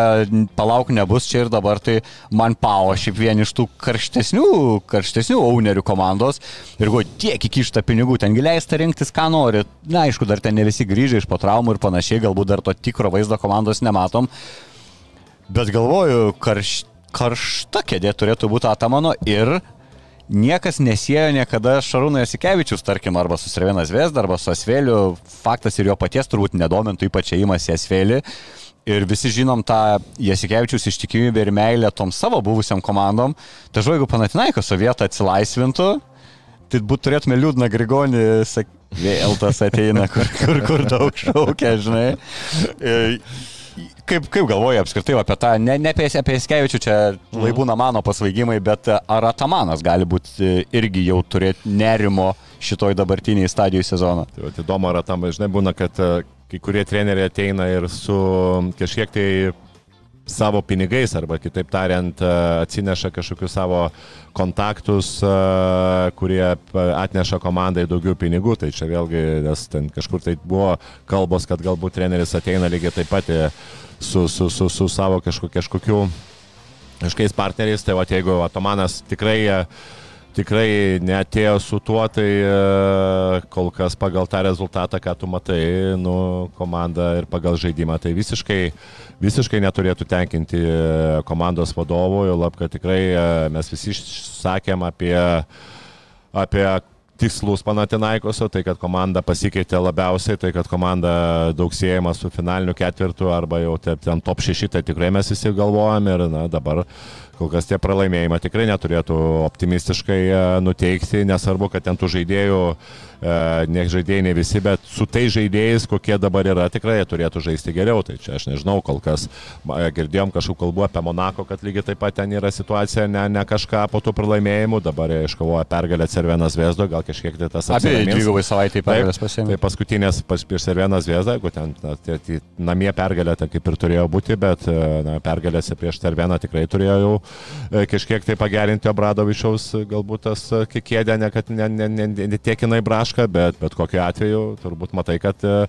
palauk nebus čia ir dabar, tai man pao, šiaip vieni iš tų karštesnių, karštesnių ownerių komandos ir galvoju, tiek įkišta pinigų, ten leista rinktis, ką nori. Na, aišku, dar ten ne visi grįžę iš po traumų ir panašiai, galbūt dar to tikro vaizdo komandos nematom. Bet galvoju, karšti karšta kėdė turėtų būti Atamano ir niekas nesiejo niekada Šarūno Jasikevičius, tarkim, arba su Srevenas Vesda, arba su Asvėliu. Faktas ir jo paties turbūt nedomintų, ypač įimas į Asvėlį. Ir visi žinom tą Jasikevičius ištikimybę ir meilę tom savo buvusiam komandom. Žinau, jeigu Panatinaiko vietą atsilaisvintų, tai būt turėtume liūdną Grigonį, sak... vėl tas ateina, kur, kur, kur daug šaukia, žinai. Kaip, kaip galvoji apskritai apie tą, ne, ne apie, apie Skevičių, čia mhm. laibūna mano pasvaigimai, bet ar Atamanas gali būti e, irgi jau turėti nerimo šitoj dabartiniai stadijai sezono? Tai įdomu, ar Atamas, žinai, būna, kad e, kai kurie treneriai ateina ir su kažkiek tai savo pinigais arba kitaip tariant e, atsineša kažkokius savo kontaktus, kurie atneša komandai daugiau pinigų. Tai čia vėlgi, nes ten kažkur tai buvo kalbos, kad galbūt treneris ateina lygiai taip pat su, su, su, su savo kažkokiu, kažkokiu kažkokiais partneriais, tai va jeigu Atomanas tikrai, tikrai netėjo su tuo, tai e, kol kas pagal tą rezultatą, ką tu matai, nu, komanda ir pagal žaidimą, tai visiškai, visiškai neturėtų tenkinti komandos vadovų, jau lab, kad tikrai e, mes visi sakėm apie apie tikslus Panatinaikoso, tai kad komanda pasikeitė labiausiai, tai kad komanda daug siejama su finaliniu ketvirtu arba jau ten top 6, tai tikrai mes visi galvojam ir na, dabar kol kas tie pralaimėjimai tikrai neturėtų optimistiškai e, nuteikti, nesvarbu, kad ten tų žaidėjų E, ne žaidėjai, ne visi, bet su tai žaidėjais, kokie dabar yra, tikrai jie turėtų žaisti geriau. Tai čia aš nežinau, kol kas girdėjom kažkokių kalbų apie Monako, kad lygiai taip pat ten yra situacija, ne, ne kažką po tų pralaimėjimų, dabar iškovoja pergalę Cervenas Vesdo, gal kažkiek tai tas. Apie dvigubai savaitę pergalės pasiėmė. Tai paskutinės pas, prieš Cervenas Vesdą, jeigu ten na, tai, tai, namie pergalė, tai kaip ir turėjo būti, bet e, na, pergalėse prieš Cerveną tikrai turėjo jau e, kažkiek tai pagerinti Obradovičiaus galbūt tas kėdė, ne kad ne, ne, ne, ne tiek jinai braška tašką, bet bet kokiu atveju turbūt matai, kad e,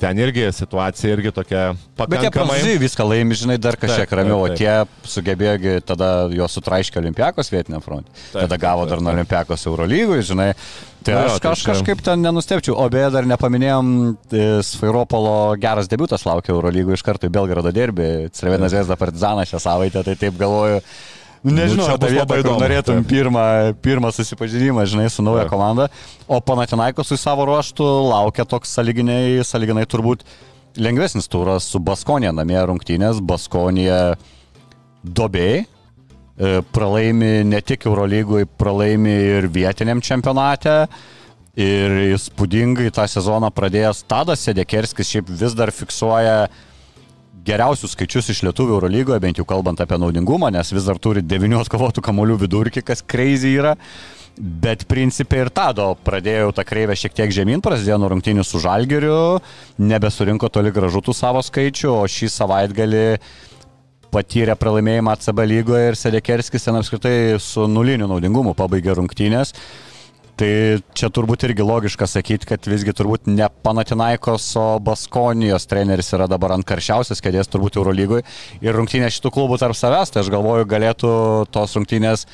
ten irgi situacija irgi tokia pakankamai. Bet jie viską laimi, žinai, dar kažkiek ramiau, o tie sugebėjo tada juos sutraiškė Olimpiakos vietiniam frontui. Tada gavo dar nuo Olimpiakos Eurolygų, žinai. Tai aš tai kaž, kažkaip ten nenustepčiau, o beje dar nepaminėjom, e, Svairopolo geras debutas laukia Eurolygų iš karto į Belgradą derbį, Cervenas Vesda Partizaną šią savaitę, tai taip galvoju. Nu, nežinau, nu, tą vietą, kur norėtum pirmą, pirmą susipažinimą, žinai, su nauja taip. komanda. O Panatinaikos su savo ruoštų laukia toks saliginai, saliginai turbūt lengvesnis turas su Baskonė namie rungtynės. Baskonė dobėjai. E, pralaimi ne tik Eurolygui, pralaimi ir vietiniam čempionate. Ir įspūdingai tą sezoną pradėjęs Tadas Sedekerskis šiaip vis dar fiksuoja uh, geriausius skaičius iš lietuvių Eurolygoje, bent jau kalbant apie naudingumą, nes vis dar turi 9 kovotų kamolių vidurkį, kas crazy yra. Bet principė ir Tado pradėjau tą kreivę šiek tiek žemyn, prasidėjo nuo rungtynių su Žalgiriu, nebesurinko toli gražų tų savo skaičių, o šį savaitgalį patyrė pralaimėjimą ACB lygoje ir Sedekerskis ten apskritai su nuliniu naudingumu pabaigė rungtynės. Tai čia turbūt irgi logiška sakyti, kad visgi turbūt ne Panatinaikos, o Baskonijos treneris yra dabar ant karščiausias kėdės turbūt Eurolygoje ir rungtynės šitų klubų tarp savęs, tai aš galvoju, galėtų tos rungtynės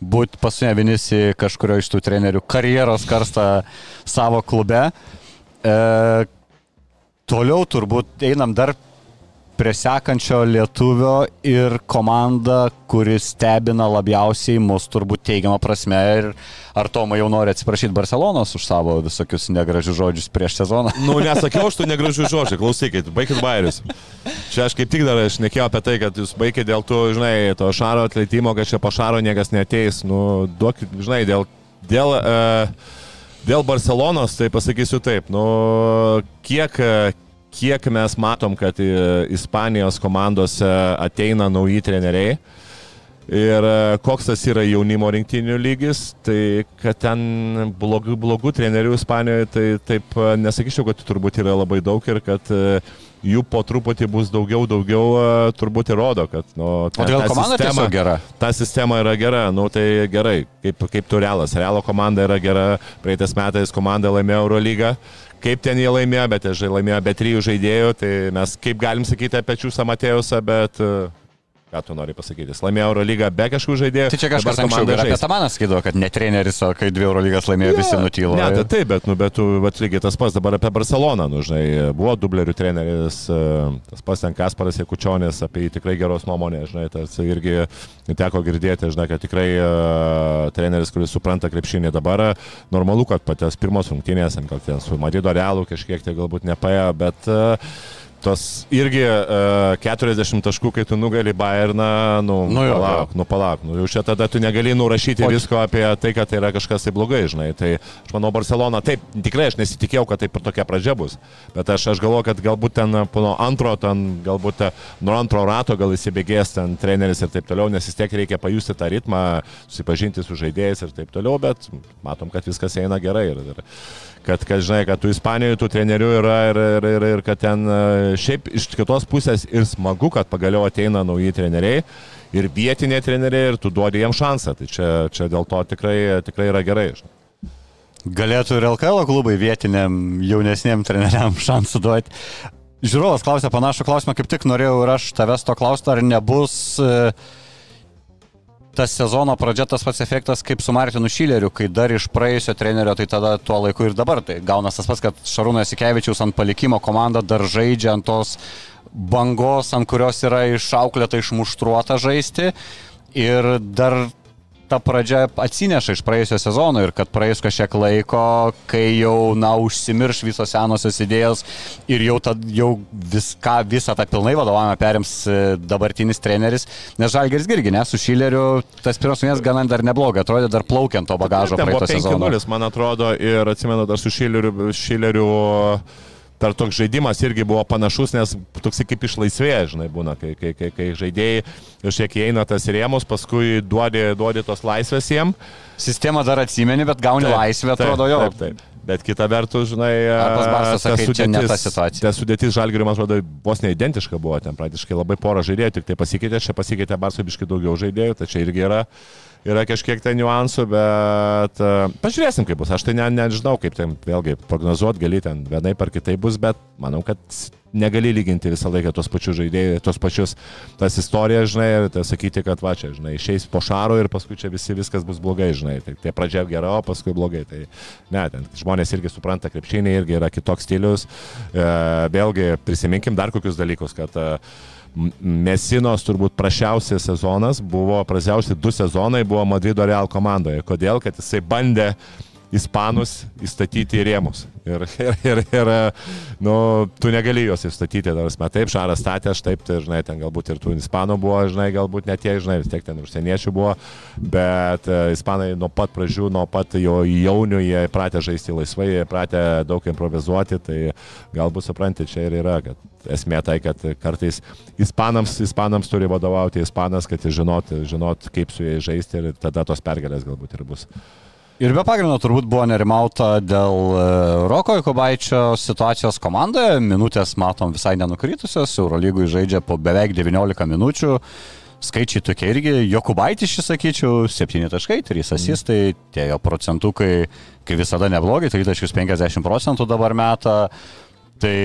būti pasunė vienis į kažkurio iš tų trenerių karjeros karstą savo klube. E, toliau turbūt einam dar prie sekančio lietuvio ir komanda, kuris stebina labiausiai mus turbūt teigiamą prasme. Ir ar Toma jau nori atsiprašyti Barcelonos už savo visokius negražius žodžius prieš sezoną? Nu, nesakiau aš tų negražių žodžių, klausykit, baikit bairius. Čia aš kaip tik dar aš nekėjau apie tai, kad jūs baigėte dėl to, žinai, to šaro atleitimo, kad čia po šaro niekas neteis. Nu, duokit, žinai, dėl... dėl uh, Dėl Barcelonos, tai pasakysiu taip, nu, kiek, kiek mes matom, kad Ispanijos komandose ateina nauji treneriai ir koks tas yra jaunimo rinktinių lygis, tai kad ten blogų, blogų trenerių Ispanijoje, tai taip nesakyčiau, kad turbūt yra labai daug ir kad jų po truputį bus daugiau, daugiau, turbūt įrodo, kad... Nu, ta, o dėl komanda sistema gera? Ta sistema yra gera, nu tai gerai, kaip, kaip tu realas. Realo komanda yra gera, praeitais metais komanda laimėjo Eurolygą, kaip ten jie laimėjo, bet jie laimėjo be trijų žaidėjų, tai mes kaip galim sakyti apie Čiūsą Matėjusą, bet uh, Ką tu nori pasakyti? Jis laimėjo Eurolygą be kažkokių žaidėjų. Tai čia kažkas anksčiau ir apie Tamaną skaido, kad ne treneris, o kai dvi Eurolygas laimėjo, ja, visi nutylo. Ne, tai taip, bet, nu, bet tu, bet lygiai tas pats dabar apie Barceloną, nu, žinai, buvo dublerių treneris, e, tas pats ten Kasparas Jekučionis, apie jį tikrai geros nuomonės, žinai, tas irgi teko girdėti, žinai, kad tikrai uh, treneris, kuris supranta krepšinį dabar, normalu, kad patės pirmos rungtynės, gal ten su Madrido Realu kažkiek tai galbūt nepaėjo, bet uh, tos irgi uh, e, 40 taškų, kai tu nugali Bayerną, nu, nu jo, palauk, jo. nu palauk, nu jau čia tada tu negali nurašyti o... visko apie tai, kad tai yra kažkas tai blogai, žinai. Tai aš manau, Barcelona, taip, tikrai aš nesitikėjau, kad taip ir tokia pradžia bus, bet aš, aš galvoju, kad galbūt ten nuo antro, ten, galbūt nuo antro rato gal įsibėgės ten treneris ir taip toliau, nes vis tiek reikia pajusti tą ritmą, susipažinti su žaidėjais ir taip toliau, bet matom, kad viskas eina gerai. Ir, ir, kad, kad žinai, kad tų Ispanijoje tų trenerių yra ir, ir, ir, ir kad ten e, šiaip iš kitos pusės ir smagu, kad pagaliau ateina nauji treneriai ir vietiniai treneriai ir tu duodi jiems šansą. Tai čia, čia dėl to tikrai, tikrai yra gerai. Žinai. Galėtų ir LKL klubai vietiniam jaunesniem treneriam šansų duoti. Žiūrovas klausė panašų klausimą, kaip tik norėjau ir aš tavęs to klausti, ar nebus uh, tas sezono pradžia tas pats efektas kaip su Martinu Šileriu, kai dar iš praėjusio trenerio, tai tada tuo laiku ir dabar. Tai gaunas tas pats, kad Šarūnas Ikevičius ant palikimo komanda dar žaidžia ant tos bangos, ant kurios yra išauklėta išmuštruota žaisti. Ir dar ta pradžia atsineša iš praėjusio sezono ir kad praėjus kažkiek laiko, kai jau, na, užsimirš visos senosios idėjos ir jau, tad, jau viską, visą tą pilnai vadovavimą perims e, dabartinis treneris, nes Žalgeris irgi, ne, su Šileriu tas pirmas mėnesys gana dar neblogai, atrodė dar plaukiant to bagažo praeito sezono. Man atrodo, ir atsimenu dar su Šileriu, Šileriu dar toks žaidimas irgi buvo panašus, nes toks kaip išlaisvėja, žinai, būna, kai, kai, kai, kai žaidėjai kažkiek įeina tas rėmus, paskui duodi, duodi tos laisvės jiem. Sistema dar atsimeni, bet gauni taip, laisvę, atrodo jo. Taip, taip. Bet kita vertus, žinai, tas sudėtis, ta sudėtis žalgirių, man atrodo, vos neidentiška buvo, ten praktiškai labai pora žaidėjų, tik tai pasikeitė, čia pasikeitė Barsobiškai daugiau žaidėjų, čia irgi yra yra kažkiek tai niuansų, bet uh, pažiūrėsim, kaip bus. Aš tai ne, nežinau, kaip ten vėlgi prognozuoti gali ten vienai par kitai bus, bet manau, kad negali lyginti visą laiką tos pačius žaidėjus, tos pačius tas istorijas, žinai, ir tai sakyti, kad va čia, žinai, išeis po šaro ir paskui čia visi viskas bus blogai, žinai. Tai tie pradžia gera, o paskui blogai. Tai ne, ten žmonės irgi supranta krepšinį, irgi yra kitoks stilius. E, vėlgi prisiminkim dar kokius dalykus, kad e, Mesinos turbūt prašiausias sezonas buvo, prasiausi du sezonai buvo Madrido Real komandoje. Kodėl? Kad jisai bandė ispanus įstatyti į rėmus. Ir, ir, ir, ir nu, tu negali juos įstatyti, tarsi, taip, Šaras statė, aš taip, tai, žinai, ten galbūt ir tų ispanų buvo, žinai, galbūt net tie, žinai, vis tiek ten užsieniečių buvo, bet uh, ispanai nuo pat pradžių, nuo pat jo jaunių, jie pratė žaisti laisvai, jie pratė daug improvizuoti, tai galbūt supranti, čia ir yra, kad esmė tai, kad kartais ispanams, ispanams turi vadovauti ispanas, kad jis žinot, žinot, kaip su jais žaisti ir tada tos pergalės galbūt ir bus. Ir be pagrindo turbūt buvo nerimauta dėl e, Roko Jokubaičio situacijos komandoje. Minutės matom visai nenukritusios, Eurolygui žaidžia po beveik 19 minučių. Skaičiai tokie irgi, Jokubaitis, šis sakyčiau, 7 taškai, 3 asistai, tie jo procentukai, kai visada neblogai, 3,50 procentų dabar metą. Tai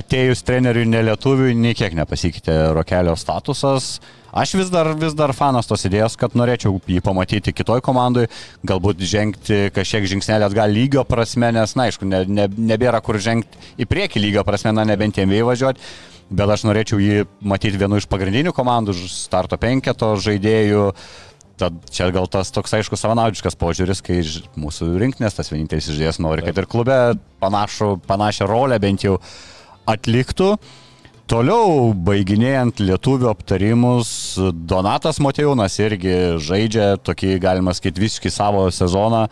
atėjus treneriui nelietuviui, nei kiek nepasikeitė Rokelio statusas. Aš vis dar, vis dar fanas tos idėjos, kad norėčiau jį pamatyti kitoj komandai, galbūt žengti kažkiek žingsnelį atgal lygio prasme, nes, na, aišku, ne, ne, nebėra kur žengti į priekį lygio prasme, na, nebent jiem įvažiuoti, bet aš norėčiau jį matyti vienu iš pagrindinių komandų, starto penketo žaidėjų. Tad čia gal tas toks aišku savanaudiškas požiūris, kai mūsų rinktinės tas vienintelis žaidėjas nori, kad ir klube panašu, panašią rolę bent jau atliktų. Toliau, baiginėjant lietuvių aptarimus, Donatas Motejūnas irgi žaidžia tokį, galima sakyti, visiškai savo sezoną.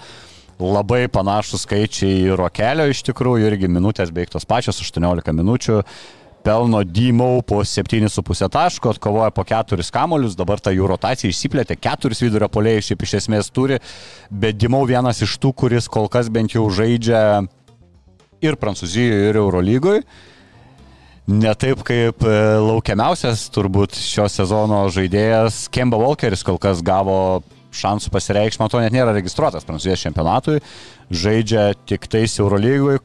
Labai panašus skaičiai Rokelio iš tikrųjų, irgi minutės beveik tos pačios, 18 minučių. Pelno Dymau po 7,5 taško, atkovoja po 4 kamolius, dabar ta jų rotacija išsiplėtė, 4 vidurio polėjai šiaip iš esmės turi, bet Dymau vienas iš tų, kuris kol kas bent jau žaidžia ir Prancūzijoje, ir Eurolygoje ne taip kaip e, laukiamiausias turbūt šio sezono žaidėjas Kemba Walkeris kol kas gavo šansų pasireikšti, man to net nėra registruotas Prancūzijos čempionatui, žaidžia tik tais Eurolygui.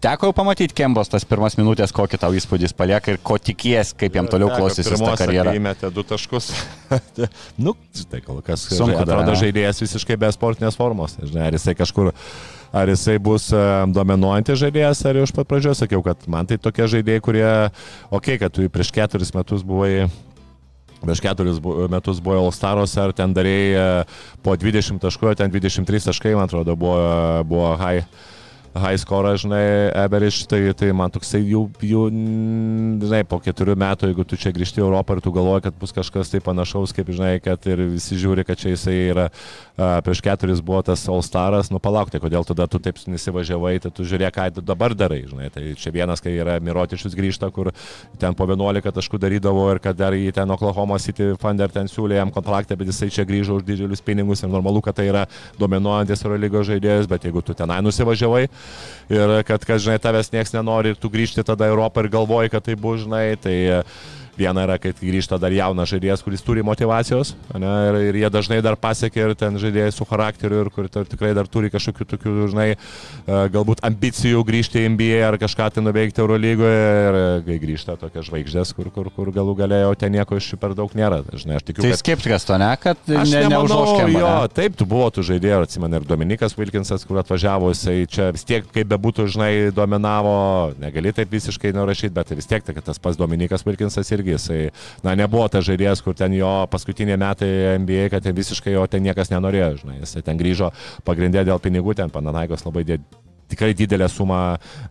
Teko jau pamatyti Kembos tas pirmas minutės, kokį tau įspūdis palieka ir ko tikies, kaip jam toliau klostysis ta karjera. Įmetė du taškus. nu, tai kol kas sunku. Atrodo, žaidėjas visiškai be sportinės formos. Žinai, ar jisai kažkur ar jisai bus e, dominuojantis žaidėjas, ar iš pat pradžios sakiau, kad man tai tokie žaidėjai, kurie, okei, okay, kad tu prieš keturis metus buvai prieš keturis metus buvo All-Staros, ar ten darėjai e, po 20 taškų, ten 23 taškai, man atrodo, buvo, buvo high high score, žinai, Eberiš, tai, tai man toksai jau, jau, žinai, po keturių metų, jeigu tu čia grįžti į Europą ir tu galvoji, kad bus kažkas tai panašaus, kaip, žinai, kad ir visi žiūri, kad čia jisai yra a, prieš keturis buvo tas All Staras, nu palaukti, kodėl tada tu taip nesivažiavai, tai tu žiūrėk, ką dabar darai, žinai, tai čia vienas, kai yra Mirotišius grįžta, kur ten po 11 taškų darydavo ir kad dar į ten Oklahoma City Thunder ten siūlė jam kontraktą, bet jisai čia grįžo už didžiulius pinigus ir normalu, kad tai yra dominuojantis Eurolygos žaidėjas, bet jeigu tu tenai nusivažiavai, ir kad, kad žinai, tavęs niekas nenori ir tu grįžti tada į Europą ir galvoji, kad tai bus, žinai, tai Viena yra, kad grįžta dar jaunas žaidėjas, kuris turi motivacijos, ne, ir, ir jie dažnai dar pasiekia ir ten žaidėjai su charakteriu ir kur tikrai dar turi kažkokių tokių, žinai, e, galbūt ambicijų grįžti į NBA ar kažką tai nuveikti Eurolygoje ir e, kai grįžta tokia žvaigždės, kur, kur, kur galų galėjo ten nieko iš jų per daug nėra. Žinai, aš tikiu, tai kad... skeptikas to ne, kad ne, neužuoškiam. Jo, taip, tu buvo tų žaidėjų, atsimeni, ir Dominikas Wilkinsas, kur atvažiavo, jisai čia vis tiek, kaip bebūtų, žinai, dominavo, negali taip visiškai nurašyti, bet vis tiek, tai, tas pats Dominikas Wilkinsas irgi irgi jisai, na, nebuvo tas žaidėjas, kur ten jo paskutiniai metai NBA, kad ten visiškai jo ten niekas nenorėjo, žinai, jisai ten grįžo pagrindė dėl pinigų, ten Pananaikos labai dėl tikrai didelę sumą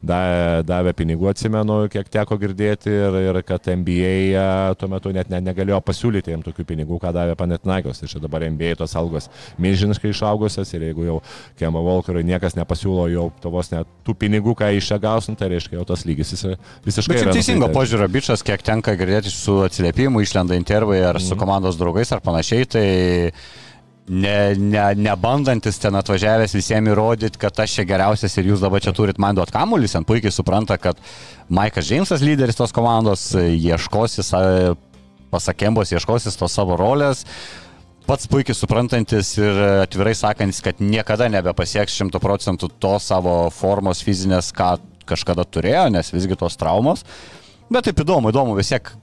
davė, pinigų, atsimenu, kiek teko girdėti ir, ir kad NBA e, tuo metu net ne, negalėjo pasiūlyti jam tokių pinigų, ką davė Panetinaikos. Ir čia dabar NBA tos algos milžiniškai išaugusios ir jeigu jau Kemba Walkerui niekas nepasiūlo jau tavos net tų pinigų, ką iš čia gausim, tai reiškia jau tas lygis jis visiškai. Bet teisingo požiūrio bičias, kiek tenka girdėti su atsiliepimu, išlenda intervai ar su mhm. komandos draugais ar panašiai, tai ne, ne, nebandantis ten atvažiavęs visiems įrodyti, kad aš čia geriausias ir jūs dabar čia turit man duoti kamuolį, jis puikiai supranta, kad Maikas Džeimsas lyderis tos komandos, ieškosis, pasakėmbos ieškosis tos savo rolės. Pats puikiai suprantantis ir atvirai sakantis, kad niekada nebepasieks šimtų procentų to savo formos fizinės, ką kažkada turėjo, nes visgi tos traumos. Bet taip įdomu, įdomu vis tiek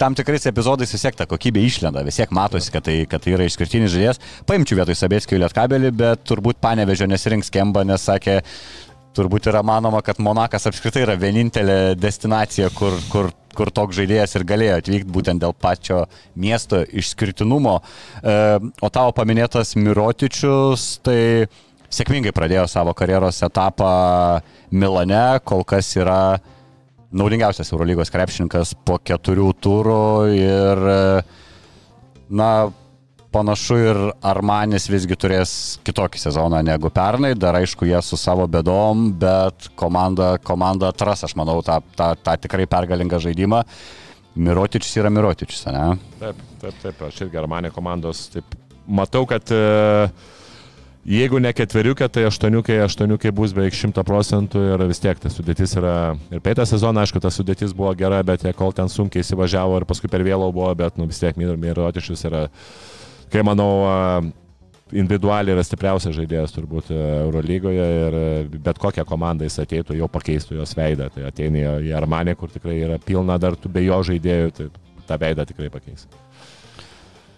tam tikrais epizodais vis tiek ta kokybė išlenda, vis tiek matosi, kad tai, kad tai yra išskirtinis žaidėjas. Paimčiau vietoj Sabėskio Lietkabelį, bet turbūt panevežio nesirinks Kemba, nes sakė, turbūt yra manoma, kad Monakas apskritai yra vienintelė destinacija, kur, kur, kur toks žaidėjas ir galėjo atvykti būtent dėl pačio miesto išskirtinumo. E, o tavo paminėtas Mirotičius, tai sėkmingai pradėjo savo karjeros etapą Milane, kol kas yra naudingiausias Eurolygos krepšininkas po keturių turų ir, na, panašu ir Armanis visgi turės kitokį sezoną negu pernai, dar aišku, jie su savo bėdom, bet komanda, komanda atras, aš manau, tą, tą, tą tikrai pergalingą žaidimą. Mirotičius yra Mirotičius, ne? Taip, taip, taip, aš irgi Armanė komandos, taip, matau, kad uh, Jeigu ne ketveriukė, tai aštuoniukė, aštuoniukė bus beveik šimta procentų ir vis tiek ta sudėtis yra. Ir peitą sezoną, aišku, ta sudėtis buvo gera, bet jie kol ten sunkiai įsivažiavo ir paskui per vėlau buvo, bet nu, vis tiek Mirotišis yra, kai manau, individualiai yra stipriausias žaidėjas turbūt Eurolygoje ir bet kokią komandą jis ateitų, jau pakeistų jos veidą. Tai ateina į Armanį, kur tikrai yra pilna dar tų be jo žaidėjų, tai tą veidą tikrai pakeis.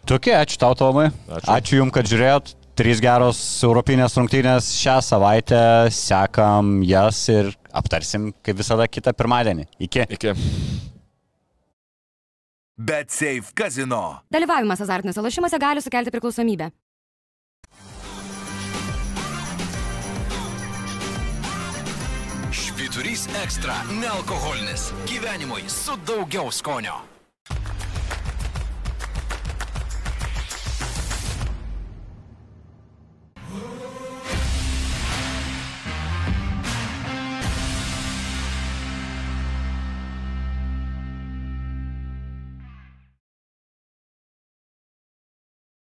Tokie, ačiū tau, Tomai. Ačiū, ačiū Jums, kad žiūrėjot. Trys geros europinės rungtynės šią savaitę, sekam jas ir aptarsim, kaip visada, kitą pirmadienį. Iki. Iki. Bet Safe Casino. Dalyvavimas azartiniuose lošimuose gali sukelti priklausomybę. Švyturys ekstra - nealkoholinis. Gyvenimui su daugiau skonio.